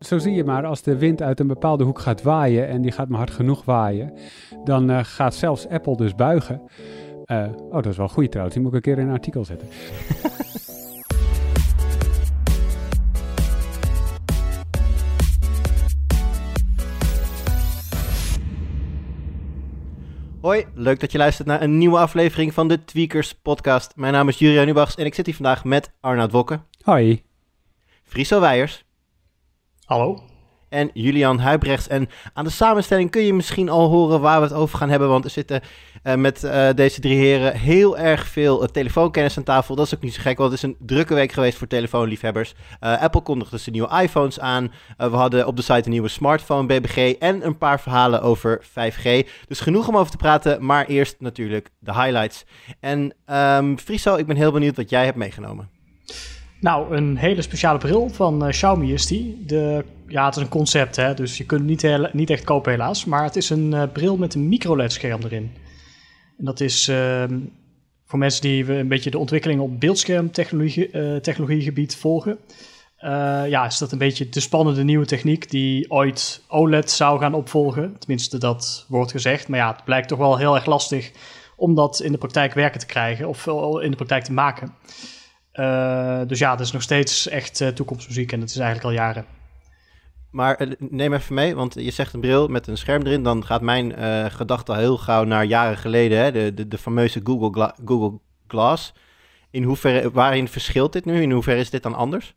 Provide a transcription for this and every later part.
Zo zie je maar, als de wind uit een bepaalde hoek gaat waaien en die gaat maar hard genoeg waaien, dan uh, gaat zelfs Apple dus buigen. Uh, oh, dat is wel goed trouwens. Die moet ik een keer in een artikel zetten. Hoi, leuk dat je luistert naar een nieuwe aflevering van de Tweakers podcast. Mijn naam is Juria Nubachs en ik zit hier vandaag met Arnoud Wokke. Hoi. Friso Weijers. Hallo. En Julian Huibrechts. En aan de samenstelling kun je misschien al horen waar we het over gaan hebben. Want er zitten uh, met uh, deze drie heren heel erg veel uh, telefoonkennis aan tafel. Dat is ook niet zo gek, want het is een drukke week geweest voor telefoonliefhebbers. Apple kondigde zijn nieuwe iPhones aan. we hadden op de site een nieuwe smartphone BBG en een paar verhalen over 5G. Dus genoeg om over te praten, maar eerst natuurlijk de highlights. En um, Friso, ik ben heel benieuwd wat jij hebt meegenomen. Nou, een hele speciale bril van Xiaomi is die. De ja, het is een concept, hè, dus je kunt het niet, niet echt kopen helaas. Maar het is een uh, bril met een microLED-scherm erin. En dat is uh, voor mensen die een beetje de ontwikkeling op beeldschermtechnologie uh, technologiegebied volgen. Ja, is dat een beetje de spannende nieuwe techniek die ooit OLED zou gaan opvolgen. Tenminste, dat wordt gezegd. Maar ja, het blijkt toch wel heel erg lastig om dat in de praktijk werken te krijgen of in de praktijk te maken. Dus ja, dat is nog steeds echt toekomstmuziek en dat is eigenlijk al jaren. Maar eh, neem even mee, want je zegt een bril met een scherm erin. Dan gaat mijn gedachte heel gauw naar jaren geleden. Hè? De, de, de fameuze Google, Gla Google Glass. In hoeverre, waarin verschilt dit nu? In hoeverre is dit dan anders?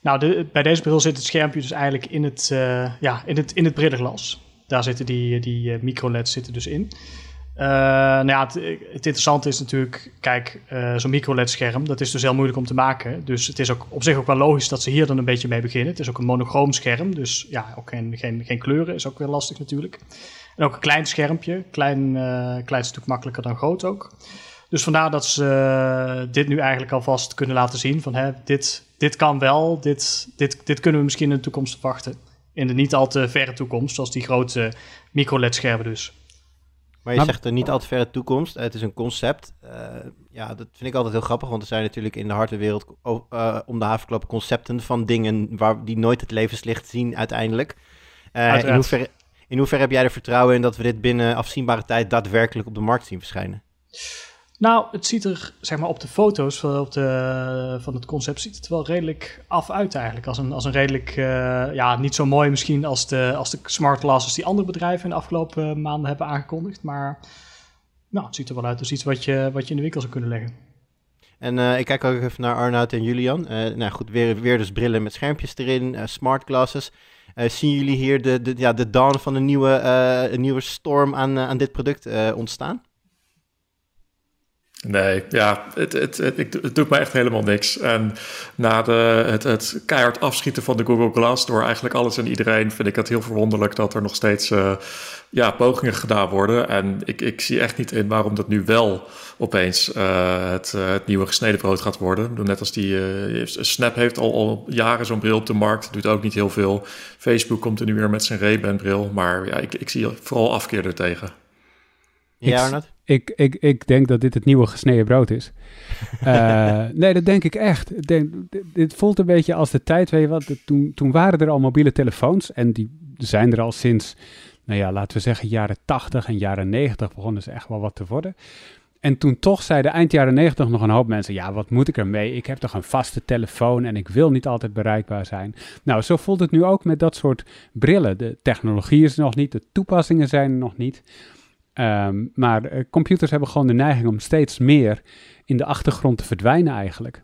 Nou, de, bij deze bril zit het schermpje dus eigenlijk in het, ja, in het, in het brillenglas. Daar zitten die, die micro-LED's zitten dus in. Uh, nou ja, het, interessante is natuurlijk, kijk, uh, zo'n microLED-scherm, dat is dus heel moeilijk om te maken. Dus het is ook op zich ook wel logisch dat ze hier dan een beetje mee beginnen. Het is ook een monochroom scherm, dus ja, ook geen, geen, geen kleuren is ook weer lastig natuurlijk. En ook een klein schermpje, klein, uh, klein stuk makkelijker dan groot ook. Dus vandaar dat ze dit nu eigenlijk alvast kunnen laten zien van, hè, dit, dit kan wel, dit, dit, dit kunnen we misschien in de toekomst verwachten. In de niet al te verre toekomst, zoals die grote microLED-schermen dus. Maar je zegt er niet al te verre toekomst. Het is een concept. Uh, ja, dat vind ik altijd heel grappig. Want er zijn natuurlijk in de hardwarewereld uh, om de haven concepten van dingen waar, die nooit het levenslicht zien uiteindelijk. Uh, in, hoeverre, in hoeverre heb jij er vertrouwen in dat we dit binnen afzienbare tijd daadwerkelijk op de markt zien verschijnen? Nou, het ziet er, zeg maar, op de foto's van, op de, van het concept ziet het wel redelijk af uit eigenlijk. Als een, als een redelijk, uh, ja, niet zo mooi misschien als de, als de smart glasses die andere bedrijven in de afgelopen maanden hebben aangekondigd. Maar nou, het ziet er wel uit als iets wat je, wat je in de winkel zou kunnen leggen. En uh, ik kijk ook even naar Arnoud en Julian. Uh, nou goed, weer, weer dus brillen met schermpjes erin, smart glasses. zien jullie hier de, de, ja, de dawn van een nieuwe, een nieuwe storm aan, aan dit product ontstaan? Nee, ja, het, het, het, het, doet me echt helemaal niks. En na de, het, het keihard afschieten van de Google Glass door eigenlijk alles en iedereen, vind ik het heel verwonderlijk dat er nog steeds uh, ja, pogingen gedaan worden. En ik, ik zie echt niet in waarom dat nu wel opeens uh, het, uh, het nieuwe gesneden brood gaat worden. Net als die Snap heeft al, al jaren zo'n bril op de markt, doet ook niet heel veel. Facebook komt er nu weer met zijn Ray-Ban bril, maar ja, ik, ik zie vooral afkeer ertegen. Ja, Arnold? Ik, ik, ik denk dat dit het nieuwe gesneden brood is. uh, nee, dat denk ik echt. Denk, dit voelt een beetje als de tijd, weet je wat, toen, toen waren er al mobiele telefoons en die zijn er al sinds, nou ja, laten we zeggen jaren 80 en jaren 90 begonnen ze echt wel wat te worden. En toen toch zeiden eind jaren 90 nog een hoop mensen: Ja, wat moet ik ermee? Ik heb toch een vaste telefoon en ik wil niet altijd bereikbaar zijn. Nou, zo voelt het nu ook met dat soort brillen. De technologie is er nog niet, de toepassingen zijn er nog niet. Um, maar uh, computers hebben gewoon de neiging om steeds meer in de achtergrond te verdwijnen eigenlijk.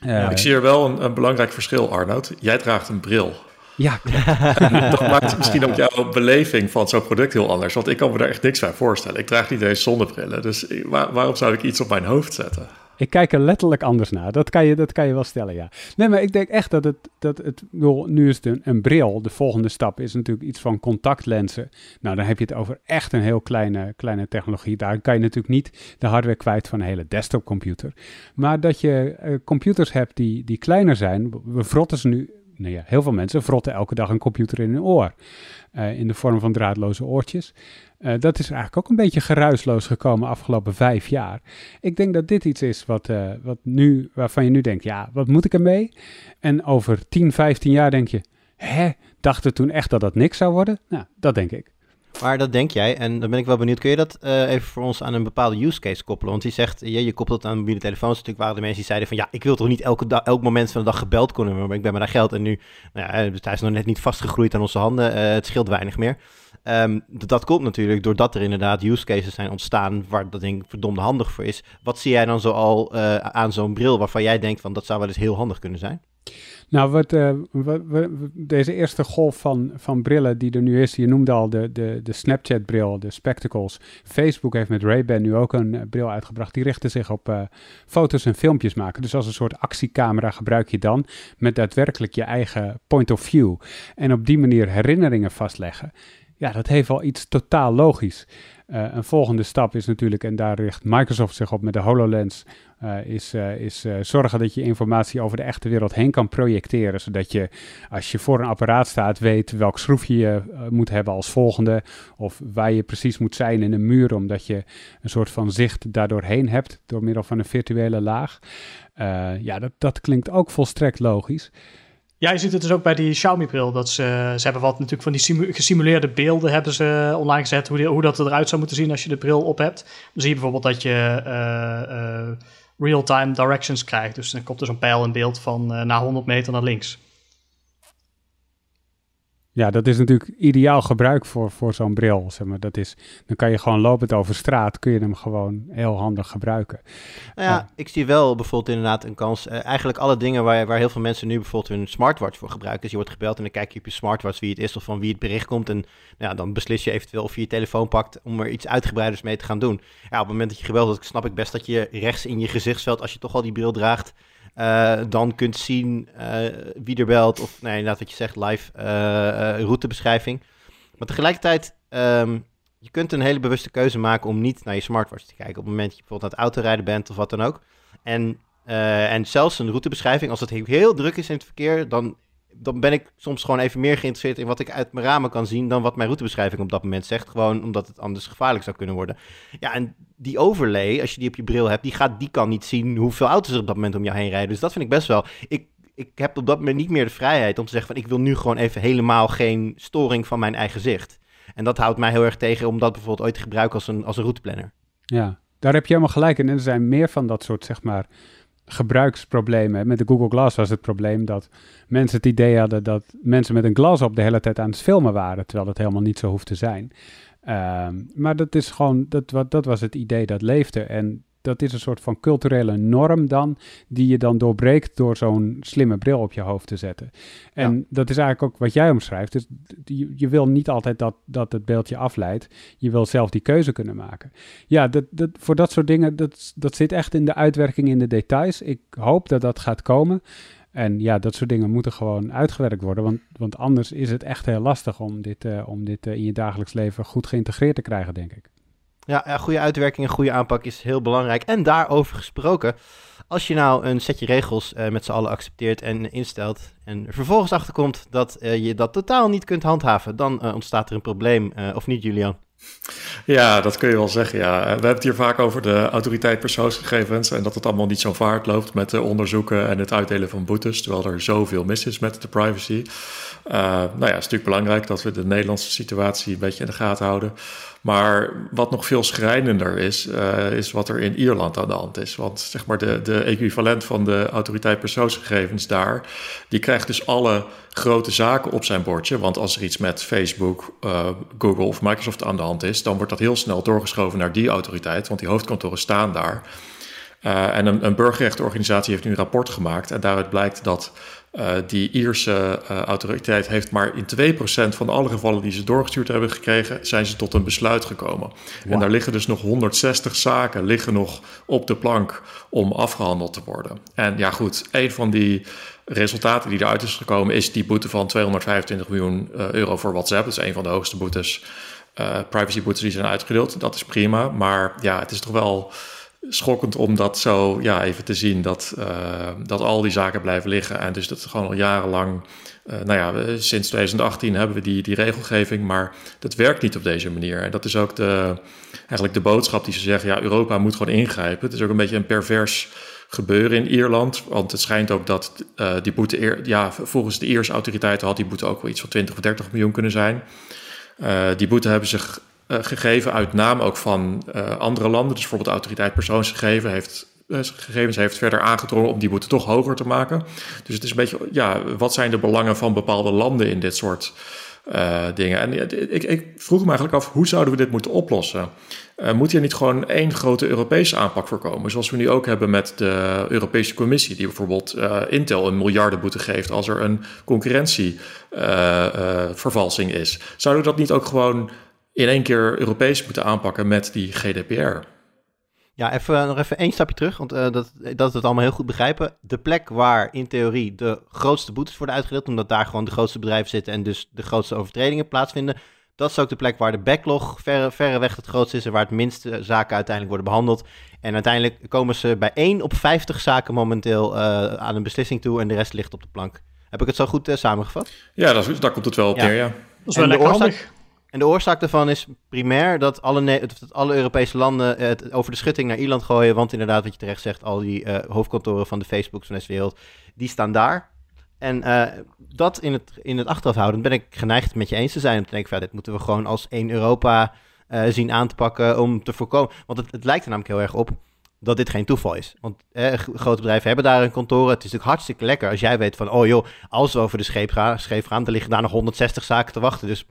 Ja, ik zie er wel een, een, belangrijk verschil, Arnoud. Jij draagt een bril. Ja, dat maakt misschien ook jouw beleving van zo'n product heel anders. Want ik kan me daar echt niks bij voorstellen. Ik draag niet eens zonnebrillen. Dus waar, waarom zou ik iets op mijn hoofd zetten? Ik kijk er letterlijk anders naar. Dat kan je, dat kan je wel stellen, ja. Nee, maar ik denk echt dat het... Dat het nu is een, bril. De volgende stap is natuurlijk iets van contactlenzen. Nou, dan heb je het over echt een heel kleine, kleine technologie. Daar kan je natuurlijk niet de hardware kwijt van een hele desktopcomputer. Maar dat je uh, computers hebt die, die kleiner zijn. We vrotten ze nu... Nou ja, heel veel mensen vrotten elke dag een computer in hun oor. Uh, in de vorm van draadloze oortjes. Uh, dat is eigenlijk ook een beetje geruisloos gekomen afgelopen vijf jaar. Ik denk dat dit iets is wat, uh, wat nu, waarvan je nu denkt, ja, wat moet ik ermee? En over 10, 15 jaar denk je, hè, dachten toen echt dat dat niks zou worden? Nou, dat denk ik. Maar dat denk jij, en dan ben ik wel benieuwd. Kun je dat uh, even voor ons aan een bepaalde use case koppelen? Want die zegt, je, je koppelt het aan mobiele telefoons. Natuurlijk waren de mensen die zeiden van... ja, ik wil toch niet elke elk moment van de dag gebeld kunnen worden... maar ik ben met daar geld en nu... Nou ja, hij is nog net niet vastgegroeid aan onze handen. Het scheelt weinig meer. Um, dat komt natuurlijk doordat er inderdaad use cases zijn ontstaan... waar dat ding verdomde handig voor is. Wat zie jij dan zo al uh, aan zo'n bril... waarvan jij denkt van dat zou wel eens heel handig kunnen zijn? Nou, wat, uh, deze eerste golf van, van brillen die er nu is, je noemde al de, de, de Snapchat-bril, de spectacles. Facebook heeft met Ray-Ban nu ook een uh, bril uitgebracht. Die richten zich op foto's en filmpjes maken. Dus als een soort actiecamera gebruik je dan met daadwerkelijk je eigen point of view. En op die manier herinneringen vastleggen. Ja, dat heeft wel iets totaal logisch. Uh, een volgende stap is natuurlijk, en daar richt Microsoft zich op met de HoloLens, uh, is, uh, is zorgen dat je informatie over de echte wereld heen kan projecteren. Zodat je, als je voor een apparaat staat, weet welk schroefje je moet hebben als volgende. Of waar je precies moet zijn in een muur, omdat je een soort van zicht daardoorheen hebt door middel van een virtuele laag. ja, dat, dat klinkt ook volstrekt logisch. Ja, je ziet het dus ook bij die Xiaomi-bril. Dat ze, ze hebben wat natuurlijk van die gesimuleerde beelden hebben ze online gezet. Hoe, hoe dat eruit zou moeten zien als je de bril op hebt. Dan zie je bijvoorbeeld dat je uh, uh, real-time directions krijgt. Dus dan komt er zo'n pijl in beeld van uh, na 100 meter naar links. Ja, dat is natuurlijk ideaal gebruik voor, voor zo'n bril. Zeg maar. dat is, dan kan je gewoon lopend over straat, kun je hem gewoon heel handig gebruiken. Nou ja, ik zie wel bijvoorbeeld inderdaad een kans. Uh, eigenlijk alle dingen waar, waar heel veel mensen nu bijvoorbeeld hun smartwatch voor gebruiken. Dus je wordt gebeld en dan kijk je op je smartwatch wie het is of van wie het bericht komt. En ja, dan beslis je eventueel of je je telefoon pakt om er iets uitgebreiders mee te gaan doen. Ja, op het moment dat je gebeld wordt, snap ik best dat je rechts in je gezichtsveld, als je toch al die bril draagt uh, dan kunt zien uh, wie er belt. Of nee, inderdaad wat je zegt, live uh, routebeschrijving. Maar tegelijkertijd, um, je kunt een hele bewuste keuze maken om niet naar je smartwatch te kijken. Op het moment dat je bijvoorbeeld aan het autorijden bent of wat dan ook. En, en zelfs een routebeschrijving, als het heel druk is in het verkeer, dan dan ben ik soms gewoon even meer geïnteresseerd in wat ik uit mijn ramen kan zien dan wat mijn routebeschrijving op dat moment zegt. Gewoon omdat het anders gevaarlijk zou kunnen worden. Ja, en die overlay, als je die op je bril hebt, die, gaat, die kan niet zien hoeveel auto's er op dat moment om jou heen rijden. Dus dat vind ik best wel. Ik, ik heb op dat moment niet meer de vrijheid om te zeggen van ik wil nu gewoon even helemaal geen storing van mijn eigen zicht. En dat houdt mij heel erg tegen om dat bijvoorbeeld ooit te gebruiken als een, als een routeplanner. Ja, daar heb je helemaal gelijk in. En er zijn meer van dat soort, zeg maar, gebruiksproblemen. Met de Google Glass was het probleem dat mensen het idee hadden dat mensen met een glas op de hele tijd aan het filmen waren, terwijl dat helemaal niet zo hoeft te zijn. Um, maar dat is gewoon, dat, dat was het idee dat leefde. En dat is een soort van culturele norm dan, die je dan doorbreekt door zo'n slimme bril op je hoofd te zetten. En ja. dat is eigenlijk ook wat jij omschrijft. Dus je, je, wil niet altijd dat, dat het beeldje afleidt. Je wil zelf die keuze kunnen maken. Ja, dat, dat, voor dat soort dingen, dat, dat zit echt in de uitwerking in de details. Ik hoop dat dat gaat komen. En ja, dat soort dingen moeten gewoon uitgewerkt worden. Want, want anders is het echt heel lastig om dit, uh, om dit uh, in je dagelijks leven goed geïntegreerd te krijgen, denk ik. Ja, goede uitwerking en goede aanpak is heel belangrijk. En daarover gesproken, als je nou een setje regels uh, met z'n allen accepteert en instelt en er vervolgens achterkomt dat uh, je dat totaal niet kunt handhaven, dan uh, ontstaat er een probleem, of niet Julian? Ja, dat kun je wel zeggen. Ja. We hebben het hier vaak over de autoriteit persoonsgegevens en dat het allemaal niet zo vaart loopt met de onderzoeken en het uitdelen van boetes, terwijl er zoveel mis is met de privacy. Nou ja, het is natuurlijk belangrijk dat we de Nederlandse situatie een beetje in de gaten houden. Maar wat nog veel schrijnender is, uh, is wat er in Ierland aan de hand is. Want zeg maar de, de equivalent van de autoriteit persoonsgegevens daar, die krijgt dus alle grote zaken op zijn bordje. Want als er iets met Facebook, uh, Google of Microsoft aan de hand is, dan wordt dat heel snel doorgeschoven naar die autoriteit, want die hoofdkantoren staan daar. Uh, en een, een burgerrechtenorganisatie heeft nu een rapport gemaakt en daaruit blijkt dat uh, die Ierse uh, autoriteit heeft maar in 2% van alle gevallen die ze doorgestuurd hebben gekregen, zijn ze tot een besluit gekomen. Wow. En daar liggen dus nog 160 zaken liggen nog op de plank om afgehandeld te worden. En ja goed, een van die resultaten die eruit is gekomen is die boete van 225 miljoen uh, euro voor WhatsApp. Dat is een van de hoogste boetes, privacy-boetes die zijn uitgedeeld. Dat is prima, maar ja, het is toch wel schokkend om dat zo ja, even te zien. Dat, uh, dat al die zaken blijven liggen. En dus dat gewoon al jarenlang. Uh, nou ja, sinds 2018 hebben we die, die regelgeving. Maar dat werkt niet op deze manier. En dat is ook de, eigenlijk de boodschap die ze zeggen. Ja, Europa moet gewoon ingrijpen. Het is ook een beetje een pervers gebeuren in Ierland. Want het schijnt ook dat die boete, ja, volgens de Ierse autoriteiten had die boete ook wel iets van 20 of 30 miljoen kunnen zijn. die boete hebben zich gegeven uit naam ook van andere landen. Dus bijvoorbeeld de autoriteit persoonsgegevens heeft gegevens heeft verder aangedrongen om die boete toch hoger te maken. Dus het is een beetje, ja, wat zijn de belangen van bepaalde landen in dit soort dingen? En ik, ik, vroeg me eigenlijk af, hoe zouden we dit moeten oplossen? Moet hier niet gewoon één grote Europese aanpak voorkomen? Zoals we nu ook hebben met de Europese Commissie, die bijvoorbeeld uh, Intel een miljardenboete geeft als er een concurrentievervalsing is. Zouden we dat niet ook gewoon in één keer Europees moeten aanpakken met die GDPR? Ja, even, nog even één stapje terug, want uh, dat, dat we het allemaal heel goed begrijpen. De plek waar in theorie de grootste boetes worden uitgedeeld, omdat daar gewoon de grootste bedrijven zitten en dus de grootste overtredingen plaatsvinden, dat is ook de plek waar de backlog verre, verreweg het grootste is en waar het minste zaken uiteindelijk worden behandeld. En uiteindelijk komen ze bij 1 op 50 zaken momenteel uh, aan een beslissing toe en de rest ligt op de plank. Heb ik het zo goed uh, samengevat? Ja, dat, daar komt het wel op neer, ja. Dat is wel lekker handig. En de oorzaak daarvan is primair dat alle, dat alle Europese landen het over de schutting naar Ierland gooien. Want inderdaad, wat je terecht zegt, al die uh, hoofdkantoren van de Facebooks van deze wereld, die staan daar. En uh, dat in het, in het achteraf houden, ben ik geneigd met je eens te zijn. Om te denken, dit moeten we gewoon als één Europa zien aan te pakken om te voorkomen. Want het, het, lijkt er namelijk heel erg op dat dit geen toeval is. Want grote bedrijven hebben daar een kantoor. Het is natuurlijk hartstikke lekker als jij weet van, oh joh, als we over de scheep gaan, scheep gaan dan liggen daar nog 160 zaken te wachten. Dus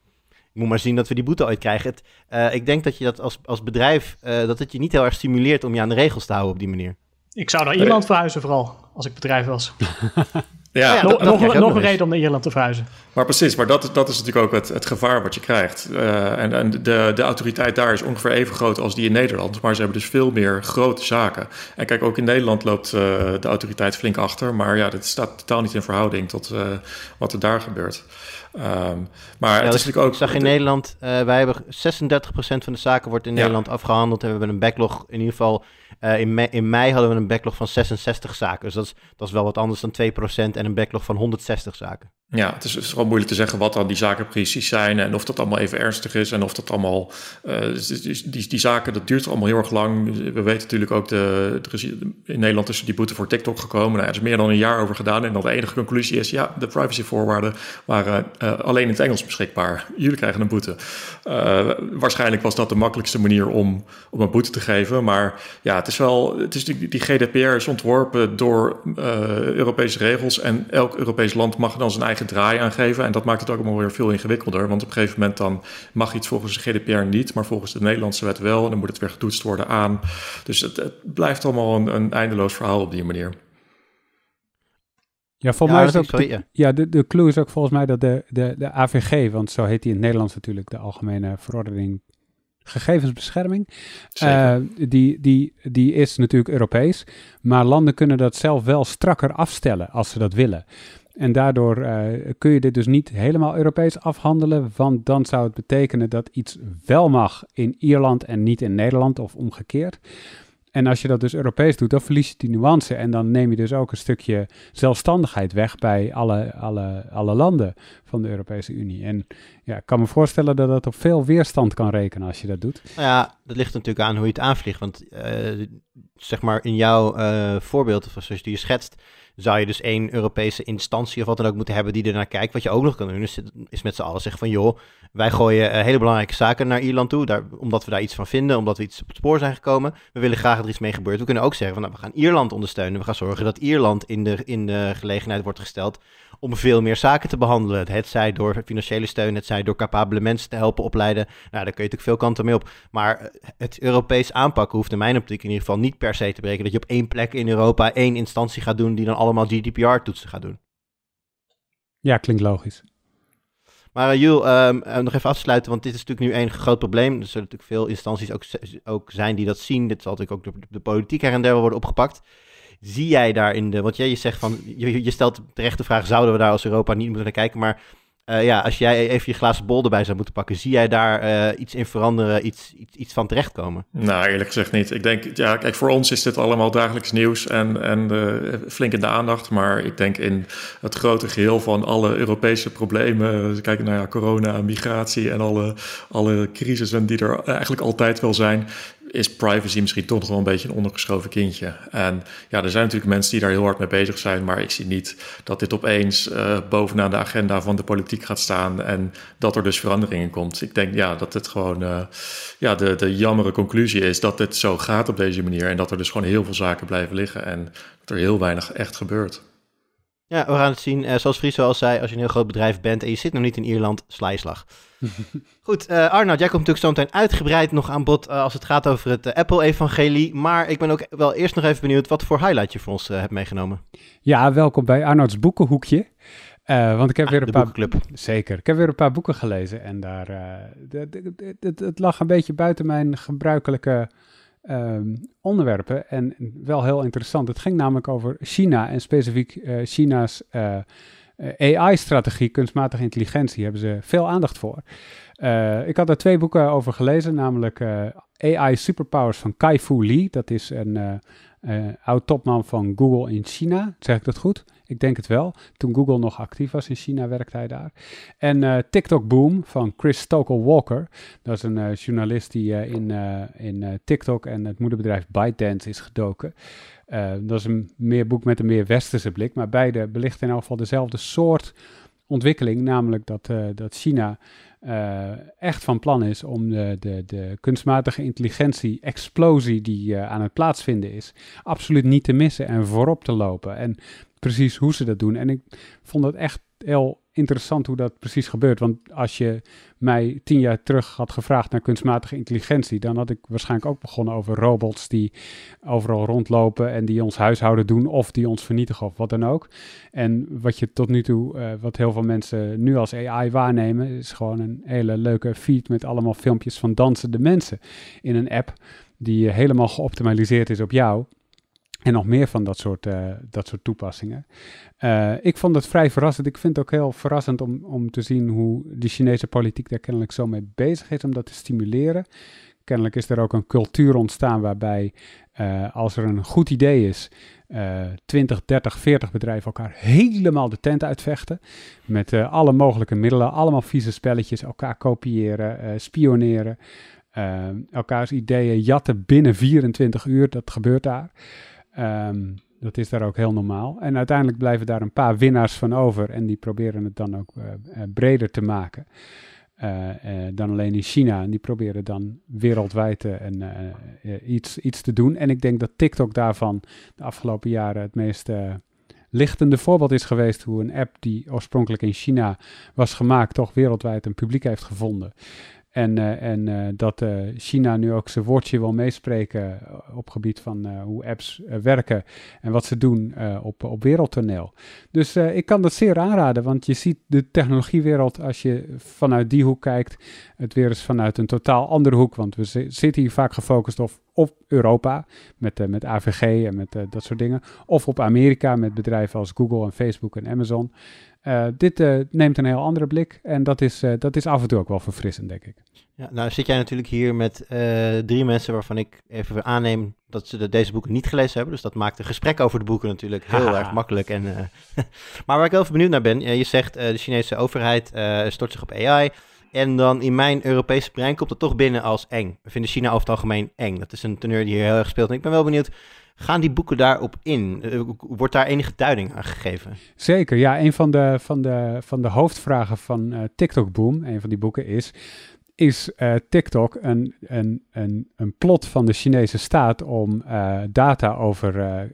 moet maar zien dat we die boete ooit krijgen. Het, uh, ik denk dat je dat als, als bedrijf, uh, dat het je niet heel erg stimuleert om je aan de regels te houden op die manier. Ik zou naar Ierland verhuizen vooral, als ik bedrijf was. Ja, nog, nog, nog een reden om naar Ierland te verhuizen. Maar precies, maar dat, dat is natuurlijk ook het, het gevaar wat je krijgt. Uh, en en de, de autoriteit daar is ongeveer even groot als die in Nederland. Maar ze hebben dus veel meer grote zaken. En kijk, ook in Nederland loopt uh, de autoriteit flink achter. Maar ja, dat staat totaal niet in verhouding tot uh, wat er daar gebeurt. Um, maar ja, het is natuurlijk ook. Ik zag in Nederland, uh, wij hebben 36% van de zaken wordt in ja. Nederland afgehandeld. En we hebben een backlog, in ieder geval uh, in, mei, in, mei, hadden we een backlog van 66 zaken. Dus dat is, dat is wel wat anders dan 2% en een backlog van 160 zaken. Ja, het is, gewoon moeilijk te zeggen wat dan die zaken precies zijn en of dat allemaal even ernstig is en of dat allemaal. Uh, die, die, zaken, dat duurt allemaal heel erg lang. We weten natuurlijk ook, de, in Nederland is die boete voor TikTok gekomen. Nou, er is meer dan een jaar over gedaan. En dan de enige conclusie is: ja, de privacyvoorwaarden waren uh, alleen in het Engels beschikbaar. Jullie krijgen een boete. Uh, waarschijnlijk was dat de makkelijkste manier om, om een boete te geven. Maar ja, het is wel. Het is die, die GDPR is ontworpen door Europese regels. En elk Europees land mag dan zijn eigen draai aan geven. En dat maakt het ook allemaal weer veel ingewikkelder. Want op een gegeven moment dan mag iets volgens de GDPR niet, maar volgens de Nederlandse wet wel. En dan moet het weer getoetst worden aan. Dus het, het blijft allemaal een, een, eindeloos verhaal op die manier. Ja, volgens ja, mij is ook de, ja, de, de clue is ook volgens mij dat de, de, de AVG, want zo heet die in het Nederlands natuurlijk, de Algemene Verordening gegevensbescherming. Uh, die, die, die is natuurlijk Europees. Maar landen kunnen dat zelf wel strakker afstellen als ze dat willen. En daardoor uh, kun je dit dus niet helemaal Europees afhandelen, want dan zou het betekenen dat iets wel mag in Ierland en niet in Nederland of omgekeerd. En als je dat dus Europees doet, dan verlies je die nuance en dan neem je dus ook een stukje zelfstandigheid weg bij alle, alle, alle landen van de Europese Unie. En ja, ik kan me voorstellen dat dat op veel weerstand kan rekenen als je dat doet. Nou ja, dat ligt natuurlijk aan hoe je het aanvliegt. Want uh, zeg maar in jouw uh, voorbeeld, zoals je schetst, zou je dus één Europese instantie of wat dan ook moeten hebben die ernaar kijkt. Wat je ook nog kan doen, is, is met z'n allen zeggen van joh, wij gooien uh, hele belangrijke zaken naar Ierland toe, daar, omdat we daar iets van vinden, omdat we iets op het spoor zijn gekomen. We willen graag dat er iets mee gebeurt. We kunnen ook zeggen van nou, we gaan Ierland ondersteunen. We gaan zorgen dat Ierland in de, in de gelegenheid wordt gesteld om veel meer zaken te behandelen. Het zij door financiële steun, het zij door capabele mensen te helpen opleiden. Nou, daar kun je natuurlijk veel kanten mee op. Maar eh, het Europees aanpakken hoeft in mijn optiek in ieder geval niet per se te breken dat je op één plek in Europa één instantie gaat doen die dan allemaal GDPR-toetsen gaat doen. Ja, klinkt logisch. Maar uh, Jules, um, nog even afsluiten, want dit is natuurlijk nu één groot probleem. Er zullen natuurlijk veel instanties ook, ook zijn die dat zien. Dit zal natuurlijk ook door de, de politiek her en der worden opgepakt. Zie jij daar in de. Want jij je zegt van. Je, je stelt terecht de vraag: zouden we daar als Europa niet moeten naar kijken? Maar uh, ja, als jij even je glazen bol erbij zou moeten pakken, zie jij daar uh, iets in veranderen, iets, iets, iets van terechtkomen? Nou, eerlijk gezegd niet. Ik denk, ja, kijk, voor ons is dit allemaal dagelijks nieuws en, en uh, flink in de aandacht. Maar ik denk in het grote geheel van alle Europese problemen, kijken naar ja, corona, migratie en alle, alle crisissen die er eigenlijk altijd wel zijn, is privacy misschien toch nog wel een beetje een ondergeschoven kindje. En ja, er zijn natuurlijk mensen die daar heel hard mee bezig zijn, maar ik zie niet dat dit opeens uh, bovenaan de agenda van de politiek gaat staan en dat er dus veranderingen komt. Ik denk ja, dat het gewoon uh, ja, de, de jammere conclusie is dat het zo gaat op deze manier en dat er dus gewoon heel veel zaken blijven liggen en dat er heel weinig echt gebeurt. Ja, we gaan het zien. Uh, zoals Friso al zei, als je een heel groot bedrijf bent en je zit nog niet in Ierland, sla je slag. Goed, uh, Arnoud, jij komt natuurlijk zo meteen uitgebreid nog aan bod uh, als het gaat over het Apple-evangelie. Maar ik ben ook wel eerst nog even benieuwd wat voor highlight je voor ons hebt meegenomen. Ja, welkom bij Arnouds boekenhoekje. want ik heb ah, weer een paar boekenclub. Zeker. Ik heb weer een paar boeken gelezen en daar het lag een beetje buiten mijn gebruikelijke um, onderwerpen en wel heel interessant. Het ging namelijk over China en specifiek uh, China's uh, AI-strategie, kunstmatige intelligentie, hebben ze veel aandacht voor. Ik had er twee boeken over gelezen, namelijk AI Superpowers van Kai-Fu Lee. Dat is een oud-topman van Google in China, zeg ik dat goed? Ik denk het wel. Toen Google nog actief was in China, werkte hij daar. En uh, TikTok Boom van Chris Stokel Walker. Dat is een uh, journalist die uh, in, in TikTok en het moederbedrijf ByteDance is gedoken. dat is een meer boek met een meer westerse blik. Maar beide belichten in elk geval dezelfde soort ontwikkeling. Namelijk dat, dat China echt van plan is om de, de, de kunstmatige intelligentie-explosie die aan het plaatsvinden is, absoluut niet te missen en voorop te lopen. En precies hoe ze dat doen. En ik vond het echt heel interessant hoe dat precies gebeurt. Want als je mij tien jaar terug had gevraagd naar kunstmatige intelligentie, dan had ik waarschijnlijk ook begonnen over robots die overal rondlopen en die ons huishouden doen of die ons vernietigen of wat dan ook. En wat je tot nu toe, uh, wat heel veel mensen nu als AI waarnemen, is gewoon een hele leuke feed met allemaal filmpjes van dansende mensen in een app die helemaal geoptimaliseerd is op jou. En nog meer van dat soort, uh, dat soort toepassingen. Uh, ik vond het vrij verrassend. Ik vind het ook heel verrassend om, om te zien hoe de Chinese politiek daar kennelijk zo mee bezig is om dat te stimuleren. Kennelijk is er ook een cultuur ontstaan waarbij uh, als er een goed idee is, 20, 30, 40 bedrijven elkaar helemaal de tent uitvechten. Met alle mogelijke middelen, allemaal vieze spelletjes, elkaar kopiëren, spioneren. elkaars ideeën jatten binnen 24 uur, dat gebeurt daar. Um, dat is daar ook heel normaal. En uiteindelijk blijven daar een paar winnaars van over. En die proberen het dan ook uh, breder te maken. Uh, dan alleen in China. En die proberen dan wereldwijd en, iets, iets te doen. En ik denk dat TikTok daarvan de afgelopen jaren het meest lichtende voorbeeld is geweest. Hoe een app die oorspronkelijk in China was gemaakt, toch wereldwijd een publiek heeft gevonden. En, uh, en uh, dat uh, China nu ook zijn woordje wil meespreken op gebied van hoe apps werken en wat ze doen op, op wereldtoneel. Dus ik kan dat zeer aanraden, want je ziet de technologiewereld als je vanuit die hoek kijkt, het weer eens vanuit een totaal andere hoek. Want we zitten hier vaak gefocust op, op Europa met, met AVG en met dat soort dingen. Of op Amerika met bedrijven als Google en Facebook en Amazon. Uh, dit uh, neemt een heel andere blik en dat is, uh, dat is af en toe ook wel verfrissend, denk ik. Ja, nou zit jij natuurlijk hier met drie mensen waarvan ik even aanneem dat ze de, deze boeken niet gelezen hebben. Dus dat maakt een gesprek over de boeken natuurlijk heel erg makkelijk. En, maar waar ik heel even benieuwd naar ben, je zegt de Chinese overheid stort zich op AI. En dan in mijn Europese brein komt dat toch binnen als eng. We vinden China over het algemeen eng. Dat is een teneur die hier heel erg speelt. En ik ben wel benieuwd, Gaan die boeken daarop in? Uh, wordt daar enige duiding aan gegeven? Zeker, ja. Een van de, van de, van de hoofdvragen van uh, TikTok Boom, een van die boeken, is... Is uh, TikTok een, een, een, een plot van de Chinese staat om data over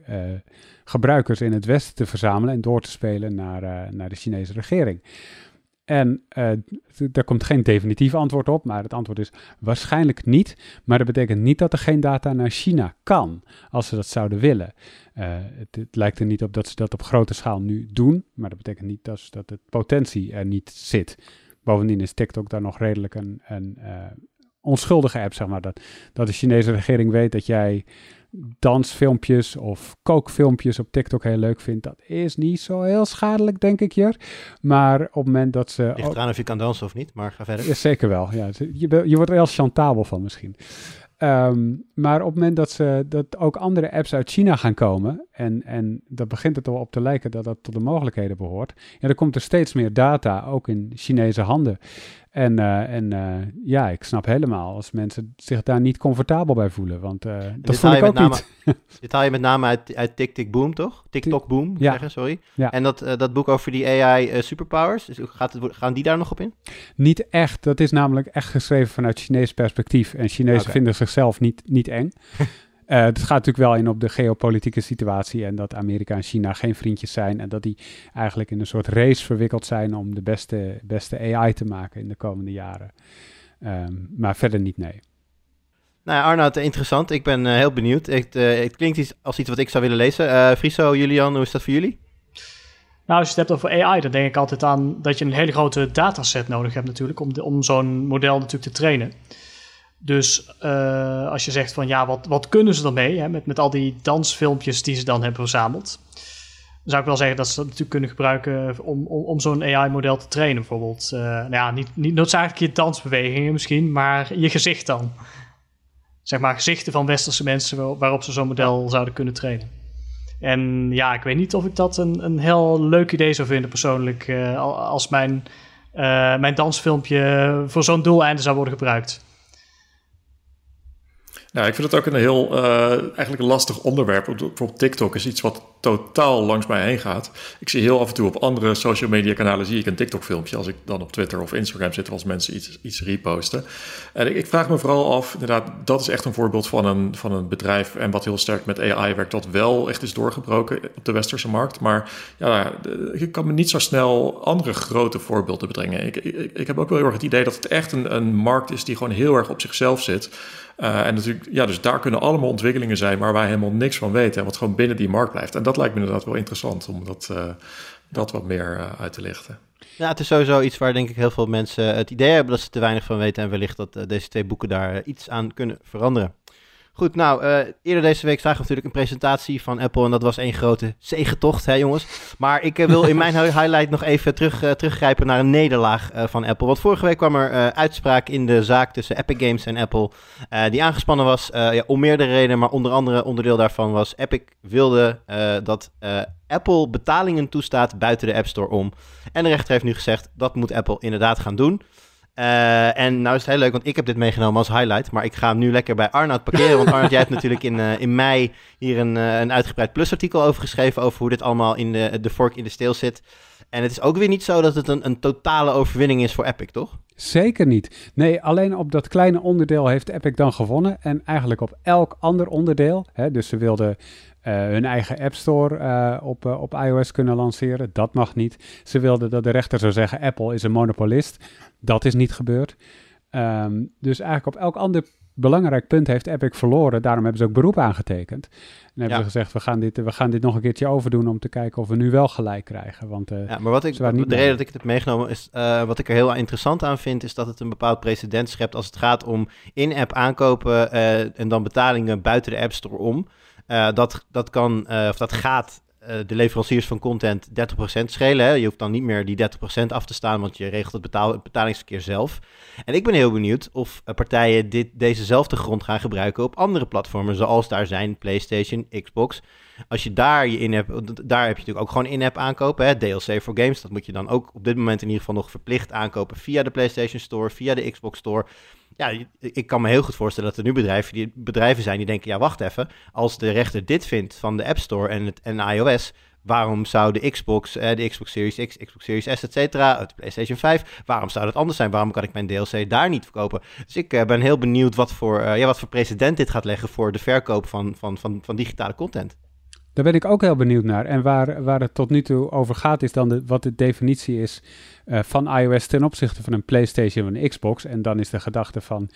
gebruikers in het Westen te verzamelen en door te spelen naar, naar de Chinese regering? En uh, daar komt geen definitief antwoord op, maar het antwoord is waarschijnlijk niet. Maar dat betekent niet dat er geen data naar China kan, als ze dat zouden willen. Uh, het, het, lijkt er niet op dat ze dat op grote schaal nu doen, maar dat betekent niet dat, de potentie er niet zit. Bovendien is TikTok daar nog redelijk een, uh, onschuldige app, zeg maar. Dat, dat de Chinese regering weet dat jij dansfilmpjes of kookfilmpjes op TikTok heel leuk vindt, dat is niet zo heel schadelijk, denk ik hier. Maar op het moment dat ze... Ligt eraan of je kan dansen of niet, maar ga verder. Ja, zeker wel, ja. Je, je wordt er heel chantabel van misschien. Um, maar op het moment dat, ze, dat ook andere apps uit China gaan komen, en, en dat begint het al op te lijken dat dat tot de mogelijkheden behoort, ja, dan komt er steeds meer data, ook in Chinese handen. En, uh, en uh, ja, ik snap helemaal als mensen zich daar niet comfortabel bij voelen. Want uh, dat voel ik ook name, niet. dit haal je met name uit, uit Tik Boom, toch? TikTok Boom, ja. zeggen, sorry. Ja. En dat, dat boek over die AI superpowers, dus gaat het, gaan die daar nog op in? Niet echt. Dat is namelijk echt geschreven vanuit Chinees perspectief. En Chinezen vinden zichzelf niet, niet eng. Uh, het gaat natuurlijk wel in op de geopolitieke situatie en dat Amerika en China geen vriendjes zijn en dat die eigenlijk in een soort race verwikkeld zijn om de beste, beste AI te maken in de komende jaren. Um, maar verder niet, nee. Nou ja, Arnoud, interessant. Ik ben uh, heel benieuwd. Het, uh, het, klinkt iets als iets wat ik zou willen lezen. Uh, Friso, Julian, hoe is dat voor jullie? Nou, als je het hebt over AI, dan denk ik altijd aan dat je een hele grote dataset nodig hebt natuurlijk om, de, om zo'n model natuurlijk te trainen. Dus uh, als je zegt van ja, wat, wat kunnen ze ermee hè, met, met al die dansfilmpjes die ze dan hebben verzameld? Dan zou ik wel zeggen dat ze dat natuurlijk kunnen gebruiken om, om, om zo'n AI-model te trainen. Bijvoorbeeld, uh, nou ja, niet, niet noodzakelijk je dansbewegingen misschien, maar je gezicht dan. Zeg maar gezichten van westerse mensen waarop ze zo'n model zouden kunnen trainen. En ja, ik weet niet of ik dat een, een heel leuk idee zou vinden persoonlijk. Uh, als mijn, mijn dansfilmpje voor zo'n doeleinde zou worden gebruikt. Nou, ik vind het ook een heel uh, eigenlijk een lastig onderwerp. Bijvoorbeeld TikTok is iets wat totaal langs mij heen gaat. Ik zie heel af en toe op andere social media kanalen zie ik een TikTok filmpje. Als ik dan op Twitter of Instagram zit, als mensen iets, iets reposten. En ik, ik, vraag me vooral af, inderdaad, dat is echt een voorbeeld van een, van een bedrijf. En wat heel sterk met AI werkt, dat wel echt is doorgebroken op de westerse markt. Maar ja, ik kan me niet zo snel andere grote voorbeelden bedringen. Ik, ik, ik heb ook wel heel erg het idee dat het echt een, een markt is die gewoon heel erg op zichzelf zit. Uh, en natuurlijk, ja, dus daar kunnen allemaal ontwikkelingen zijn waar wij helemaal niks van weten en wat gewoon binnen die markt blijft. En dat lijkt me inderdaad wel interessant om dat, uh, dat wat meer uh, uit te lichten. Ja, het is sowieso iets waar denk ik heel veel mensen het idee hebben dat ze te weinig van weten en wellicht dat deze twee boeken daar iets aan kunnen veranderen. Goed, nou, uh, eerder deze week zagen we natuurlijk een presentatie van Apple en dat was één grote zegentocht, hè jongens. Maar ik uh, wil in mijn highlight nog even terug, uh, teruggrijpen naar een nederlaag van Apple. Want vorige week kwam er uitspraak in de zaak tussen Epic Games en Apple, die aangespannen was ja, om meerdere redenen, maar onder andere onderdeel daarvan was Epic wilde dat Apple betalingen toestaat buiten de App Store om. En de rechter heeft nu gezegd, dat moet Apple inderdaad gaan doen. Uh, en nou is het heel leuk, want ik heb dit meegenomen als highlight. Maar ik ga hem nu lekker bij Arnoud parkeren. Want Arnoud, jij hebt natuurlijk in, uh, in mei hier een, uh, een uitgebreid plusartikel over geschreven. Over hoe dit allemaal in de, de vork in de steel zit. En het is ook weer niet zo dat het een, een totale overwinning is voor Epic, toch? Zeker niet. Nee, alleen op dat kleine onderdeel heeft Epic dan gewonnen. En eigenlijk op elk ander onderdeel. Hè, dus ze wilden hun eigen App Store uh, op, uh, op iOS kunnen lanceren. Dat mag niet. Ze wilden dat de rechter zou zeggen: Apple is een monopolist. Dat is niet gebeurd. Um, dus eigenlijk op elk ander belangrijk punt heeft Epic verloren. Daarom hebben ze ook beroep aangetekend. En hebben ja. ze gezegd: we gaan, dit, we gaan dit nog een keertje overdoen om te kijken of we nu wel gelijk krijgen. Want, ja, maar wat ik, de reden mee. dat ik het heb meegenomen is: wat ik er heel interessant aan vind, is dat het een bepaald precedent schept als het gaat om in-app aankopen en dan betalingen buiten de App Store om. Uh, dat, dat kan, uh, of dat gaat uh, de leveranciers van content 30% schelen. Hè? Je hoeft dan niet meer die 30% af te staan, want je regelt het, betaal, betalingsverkeer zelf. En ik ben heel benieuwd of partijen dit, dezezelfde grond gaan gebruiken op andere platformen, zoals daar zijn PlayStation, Xbox. Als je daar je in hebt, daar heb je natuurlijk ook gewoon in-app aankopen. Hè? DLC voor games, dat moet je dan ook op dit moment in ieder geval nog verplicht aankopen via de PlayStation Store, via de Xbox Store ja, ik kan me heel goed voorstellen dat er nu bedrijven, die, bedrijven zijn die denken, ja, wacht even, als de rechter dit vindt van de App Store en, het, en iOS, waarom zou de Xbox, eh, de Xbox Series X, Xbox Series S, et cetera, de PlayStation 5, waarom zou dat anders zijn? Waarom kan ik mijn DLC daar niet verkopen? Dus ik uh, ben heel benieuwd wat voor, uh, ja, wat voor precedent dit gaat leggen voor de verkoop van, van, van, van digitale content. Daar ben ik ook heel benieuwd naar. En waar, waar het tot nu toe over gaat, is dan de, wat de definitie is uh, van iOS ten opzichte van een PlayStation of een Xbox. En dan is de gedachte van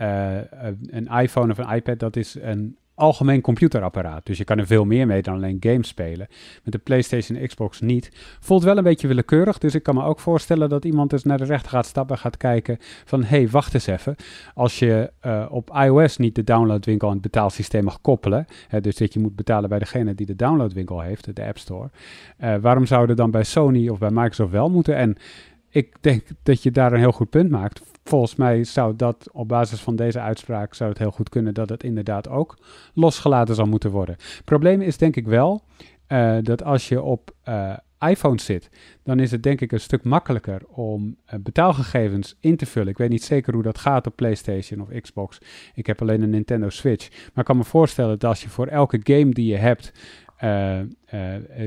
uh, een iPhone of een iPad, dat is een algemeen computerapparaat. Dus je kan er veel meer mee dan alleen games spelen. Met de PlayStation Xbox niet. Voelt wel een beetje willekeurig. Dus ik kan me ook voorstellen dat iemand eens naar de rechter gaat stappen en gaat kijken van hé, hey, wacht eens even. Als je uh, op iOS niet de downloadwinkel aan het betaalsysteem mag koppelen. Hè, dus dat je moet betalen bij degene die de downloadwinkel heeft, de App Store. Uh, waarom zouden dan bij Sony of bij Microsoft wel moeten? En ik denk dat je daar een heel goed punt maakt. Volgens mij zou dat op basis van deze uitspraak zou het heel goed kunnen dat het inderdaad ook losgelaten zal moeten worden. Probleem is denk ik wel uh, dat als je op uh, iPhone zit, dan is het denk ik een stuk makkelijker om uh, betaalgegevens in te vullen. Ik weet niet zeker hoe dat gaat op PlayStation of Xbox. Ik heb alleen een Nintendo Switch. Maar ik kan me voorstellen dat als je voor elke game die je hebt uh,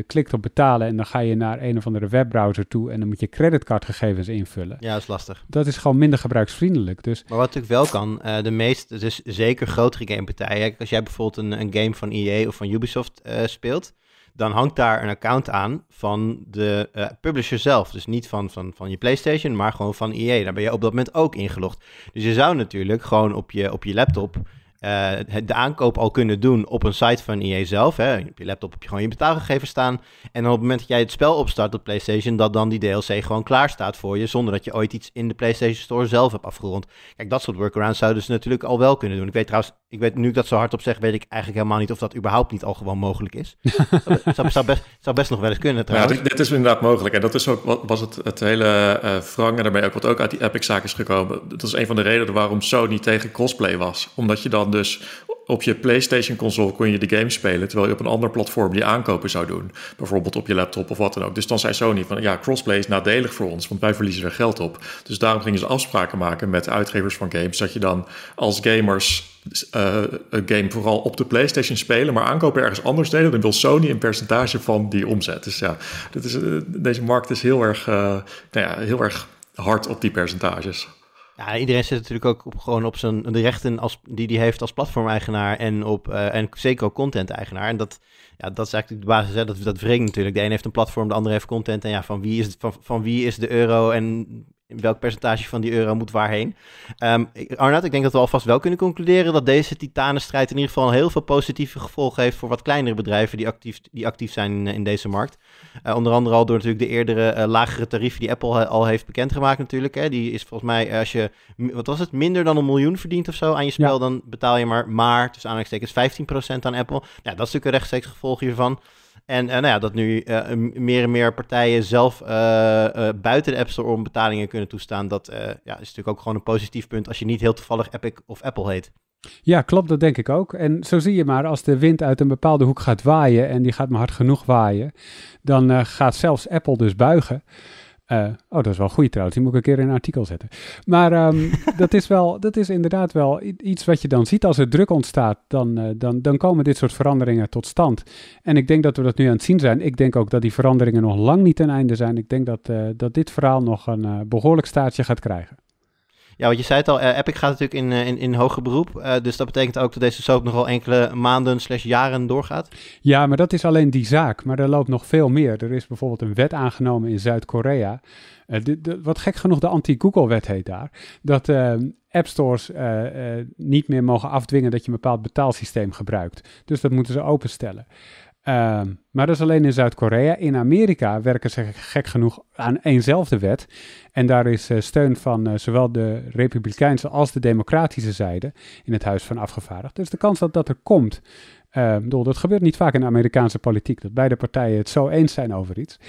klikt op betalen en dan ga je naar een of andere webbrowser toe en dan moet je creditcardgegevens invullen. Ja, dat is lastig. Dat is gewoon minder gebruiksvriendelijk. Dus... Maar wat natuurlijk wel kan, uh, de meeste, dus zeker grotere gamepartijen, als jij bijvoorbeeld een, een game van EA of van Ubisoft speelt, dan hangt daar een account aan van de uh, publisher zelf. Dus niet van, van, van je PlayStation, maar gewoon van EA. Daar ben je op dat moment ook ingelogd. Dus je zou natuurlijk gewoon op je, op je laptop uh, de aankoop al kunnen doen op een site van EA zelf. Hè. Op je laptop heb je gewoon je betaalgegevens staan. En op het moment dat jij het spel opstart op PlayStation, dat dan die DLC gewoon klaar staat voor je, zonder dat je ooit iets in de PlayStation Store zelf hebt afgerond. Kijk, dat soort workarounds zouden ze natuurlijk al wel kunnen doen. Ik weet trouwens, ik weet, nu ik dat zo hardop zeg, weet ik eigenlijk helemaal niet of dat überhaupt niet al gewoon mogelijk is. Het zou, zou, best, zou best nog wel eens kunnen trouwens. Ja, dit, is inderdaad mogelijk. En dat is ook, was het, het hele uh, wrang en daarmee ook wat ook uit die Epic-zaak is gekomen. Dat is een van de redenen waarom Sony tegen crossplay was. Omdat je dan dus op je PlayStation console kon je de game spelen, terwijl je op een ander platform die aankopen zou doen. Bijvoorbeeld op je laptop of wat dan ook. Dus dan zei Sony van ja, crossplay is nadelig voor ons, want wij verliezen er geld op. Dus daarom gingen ze afspraken maken met uitgevers van games, dat je dan als gamers uh, een game vooral op de PlayStation spelen, maar aankopen ergens anders deden, dan wil Sony een percentage van die omzet. Dus ja, is, uh, deze markt is heel erg, uh, nou ja, heel erg hard op die percentages. Ja, iedereen zit natuurlijk ook op, gewoon op zijn de rechten als, die hij heeft als platformeigenaar en, op, uh, en zeker ook content-eigenaar. En dat, ja, dat is eigenlijk de basis. Hè? Dat, dat wringt natuurlijk. De een heeft een platform, de ander heeft content. En ja, van wie is, het, van, van wie is de euro en welk percentage van die euro moet waarheen. Um, Arnoud, ik denk dat we alvast wel kunnen concluderen dat deze titanenstrijd in ieder geval heel veel positieve gevolgen heeft voor wat kleinere bedrijven die actief, die actief zijn in, in deze markt. Uh, onder andere al door natuurlijk de eerdere uh, lagere tarieven die Apple al heeft bekendgemaakt natuurlijk. Hè. Die is volgens mij, als je, wat was het, minder dan een miljoen verdient of zo aan je spel, ja. dan betaal je maar, maar tussen aanhalingstekens 15% aan Apple. Ja, dat is natuurlijk een rechtstreeks gevolg hiervan. En nou ja, dat nu uh, meer en meer partijen zelf uh, buiten de App Store om betalingen kunnen toestaan, dat ja, is natuurlijk ook gewoon een positief punt als je niet heel toevallig Epic of Apple heet. Ja, klopt, dat denk ik ook. En zo zie je maar, als de wind uit een bepaalde hoek gaat waaien en die gaat maar hard genoeg waaien, dan gaat zelfs Apple dus buigen. Uh, oh, dat is wel goed trouwens. Die moet ik een keer in een artikel zetten. Maar um, dat, is wel, dat is inderdaad wel iets wat je dan ziet. Als er druk ontstaat, dan, uh, dan, dan komen dit soort veranderingen tot stand. En ik denk dat we dat nu aan het zien zijn. Ik denk ook dat die veranderingen nog lang niet ten einde zijn. Ik denk dat, uh, dat dit verhaal nog een behoorlijk staartje gaat krijgen. Ja, want je zei het al, uh, Epic gaat natuurlijk in, in, in hoger beroep. Uh, dus dat betekent ook dat deze soap nog wel enkele maanden slash jaren doorgaat? Ja, maar dat is alleen die zaak. Maar er loopt nog veel meer. Er is bijvoorbeeld een wet aangenomen in Zuid-Korea. Uh, wat gek genoeg de anti-Google-wet heet daar. Dat app stores niet meer mogen afdwingen dat je een bepaald betaalsysteem gebruikt. Dus dat moeten ze openstellen. Uh, maar dat is alleen in Zuid-Korea. In Amerika werken ze gek genoeg aan eenzelfde wet. En daar is uh, steun van uh, zowel de Republikeinse als de Democratische zijde in het Huis van Afgevaardigden. Dus de kans dat dat er komt. Uh, bedoel, dat gebeurt niet vaak in de Amerikaanse politiek, dat beide partijen het zo eens zijn over iets.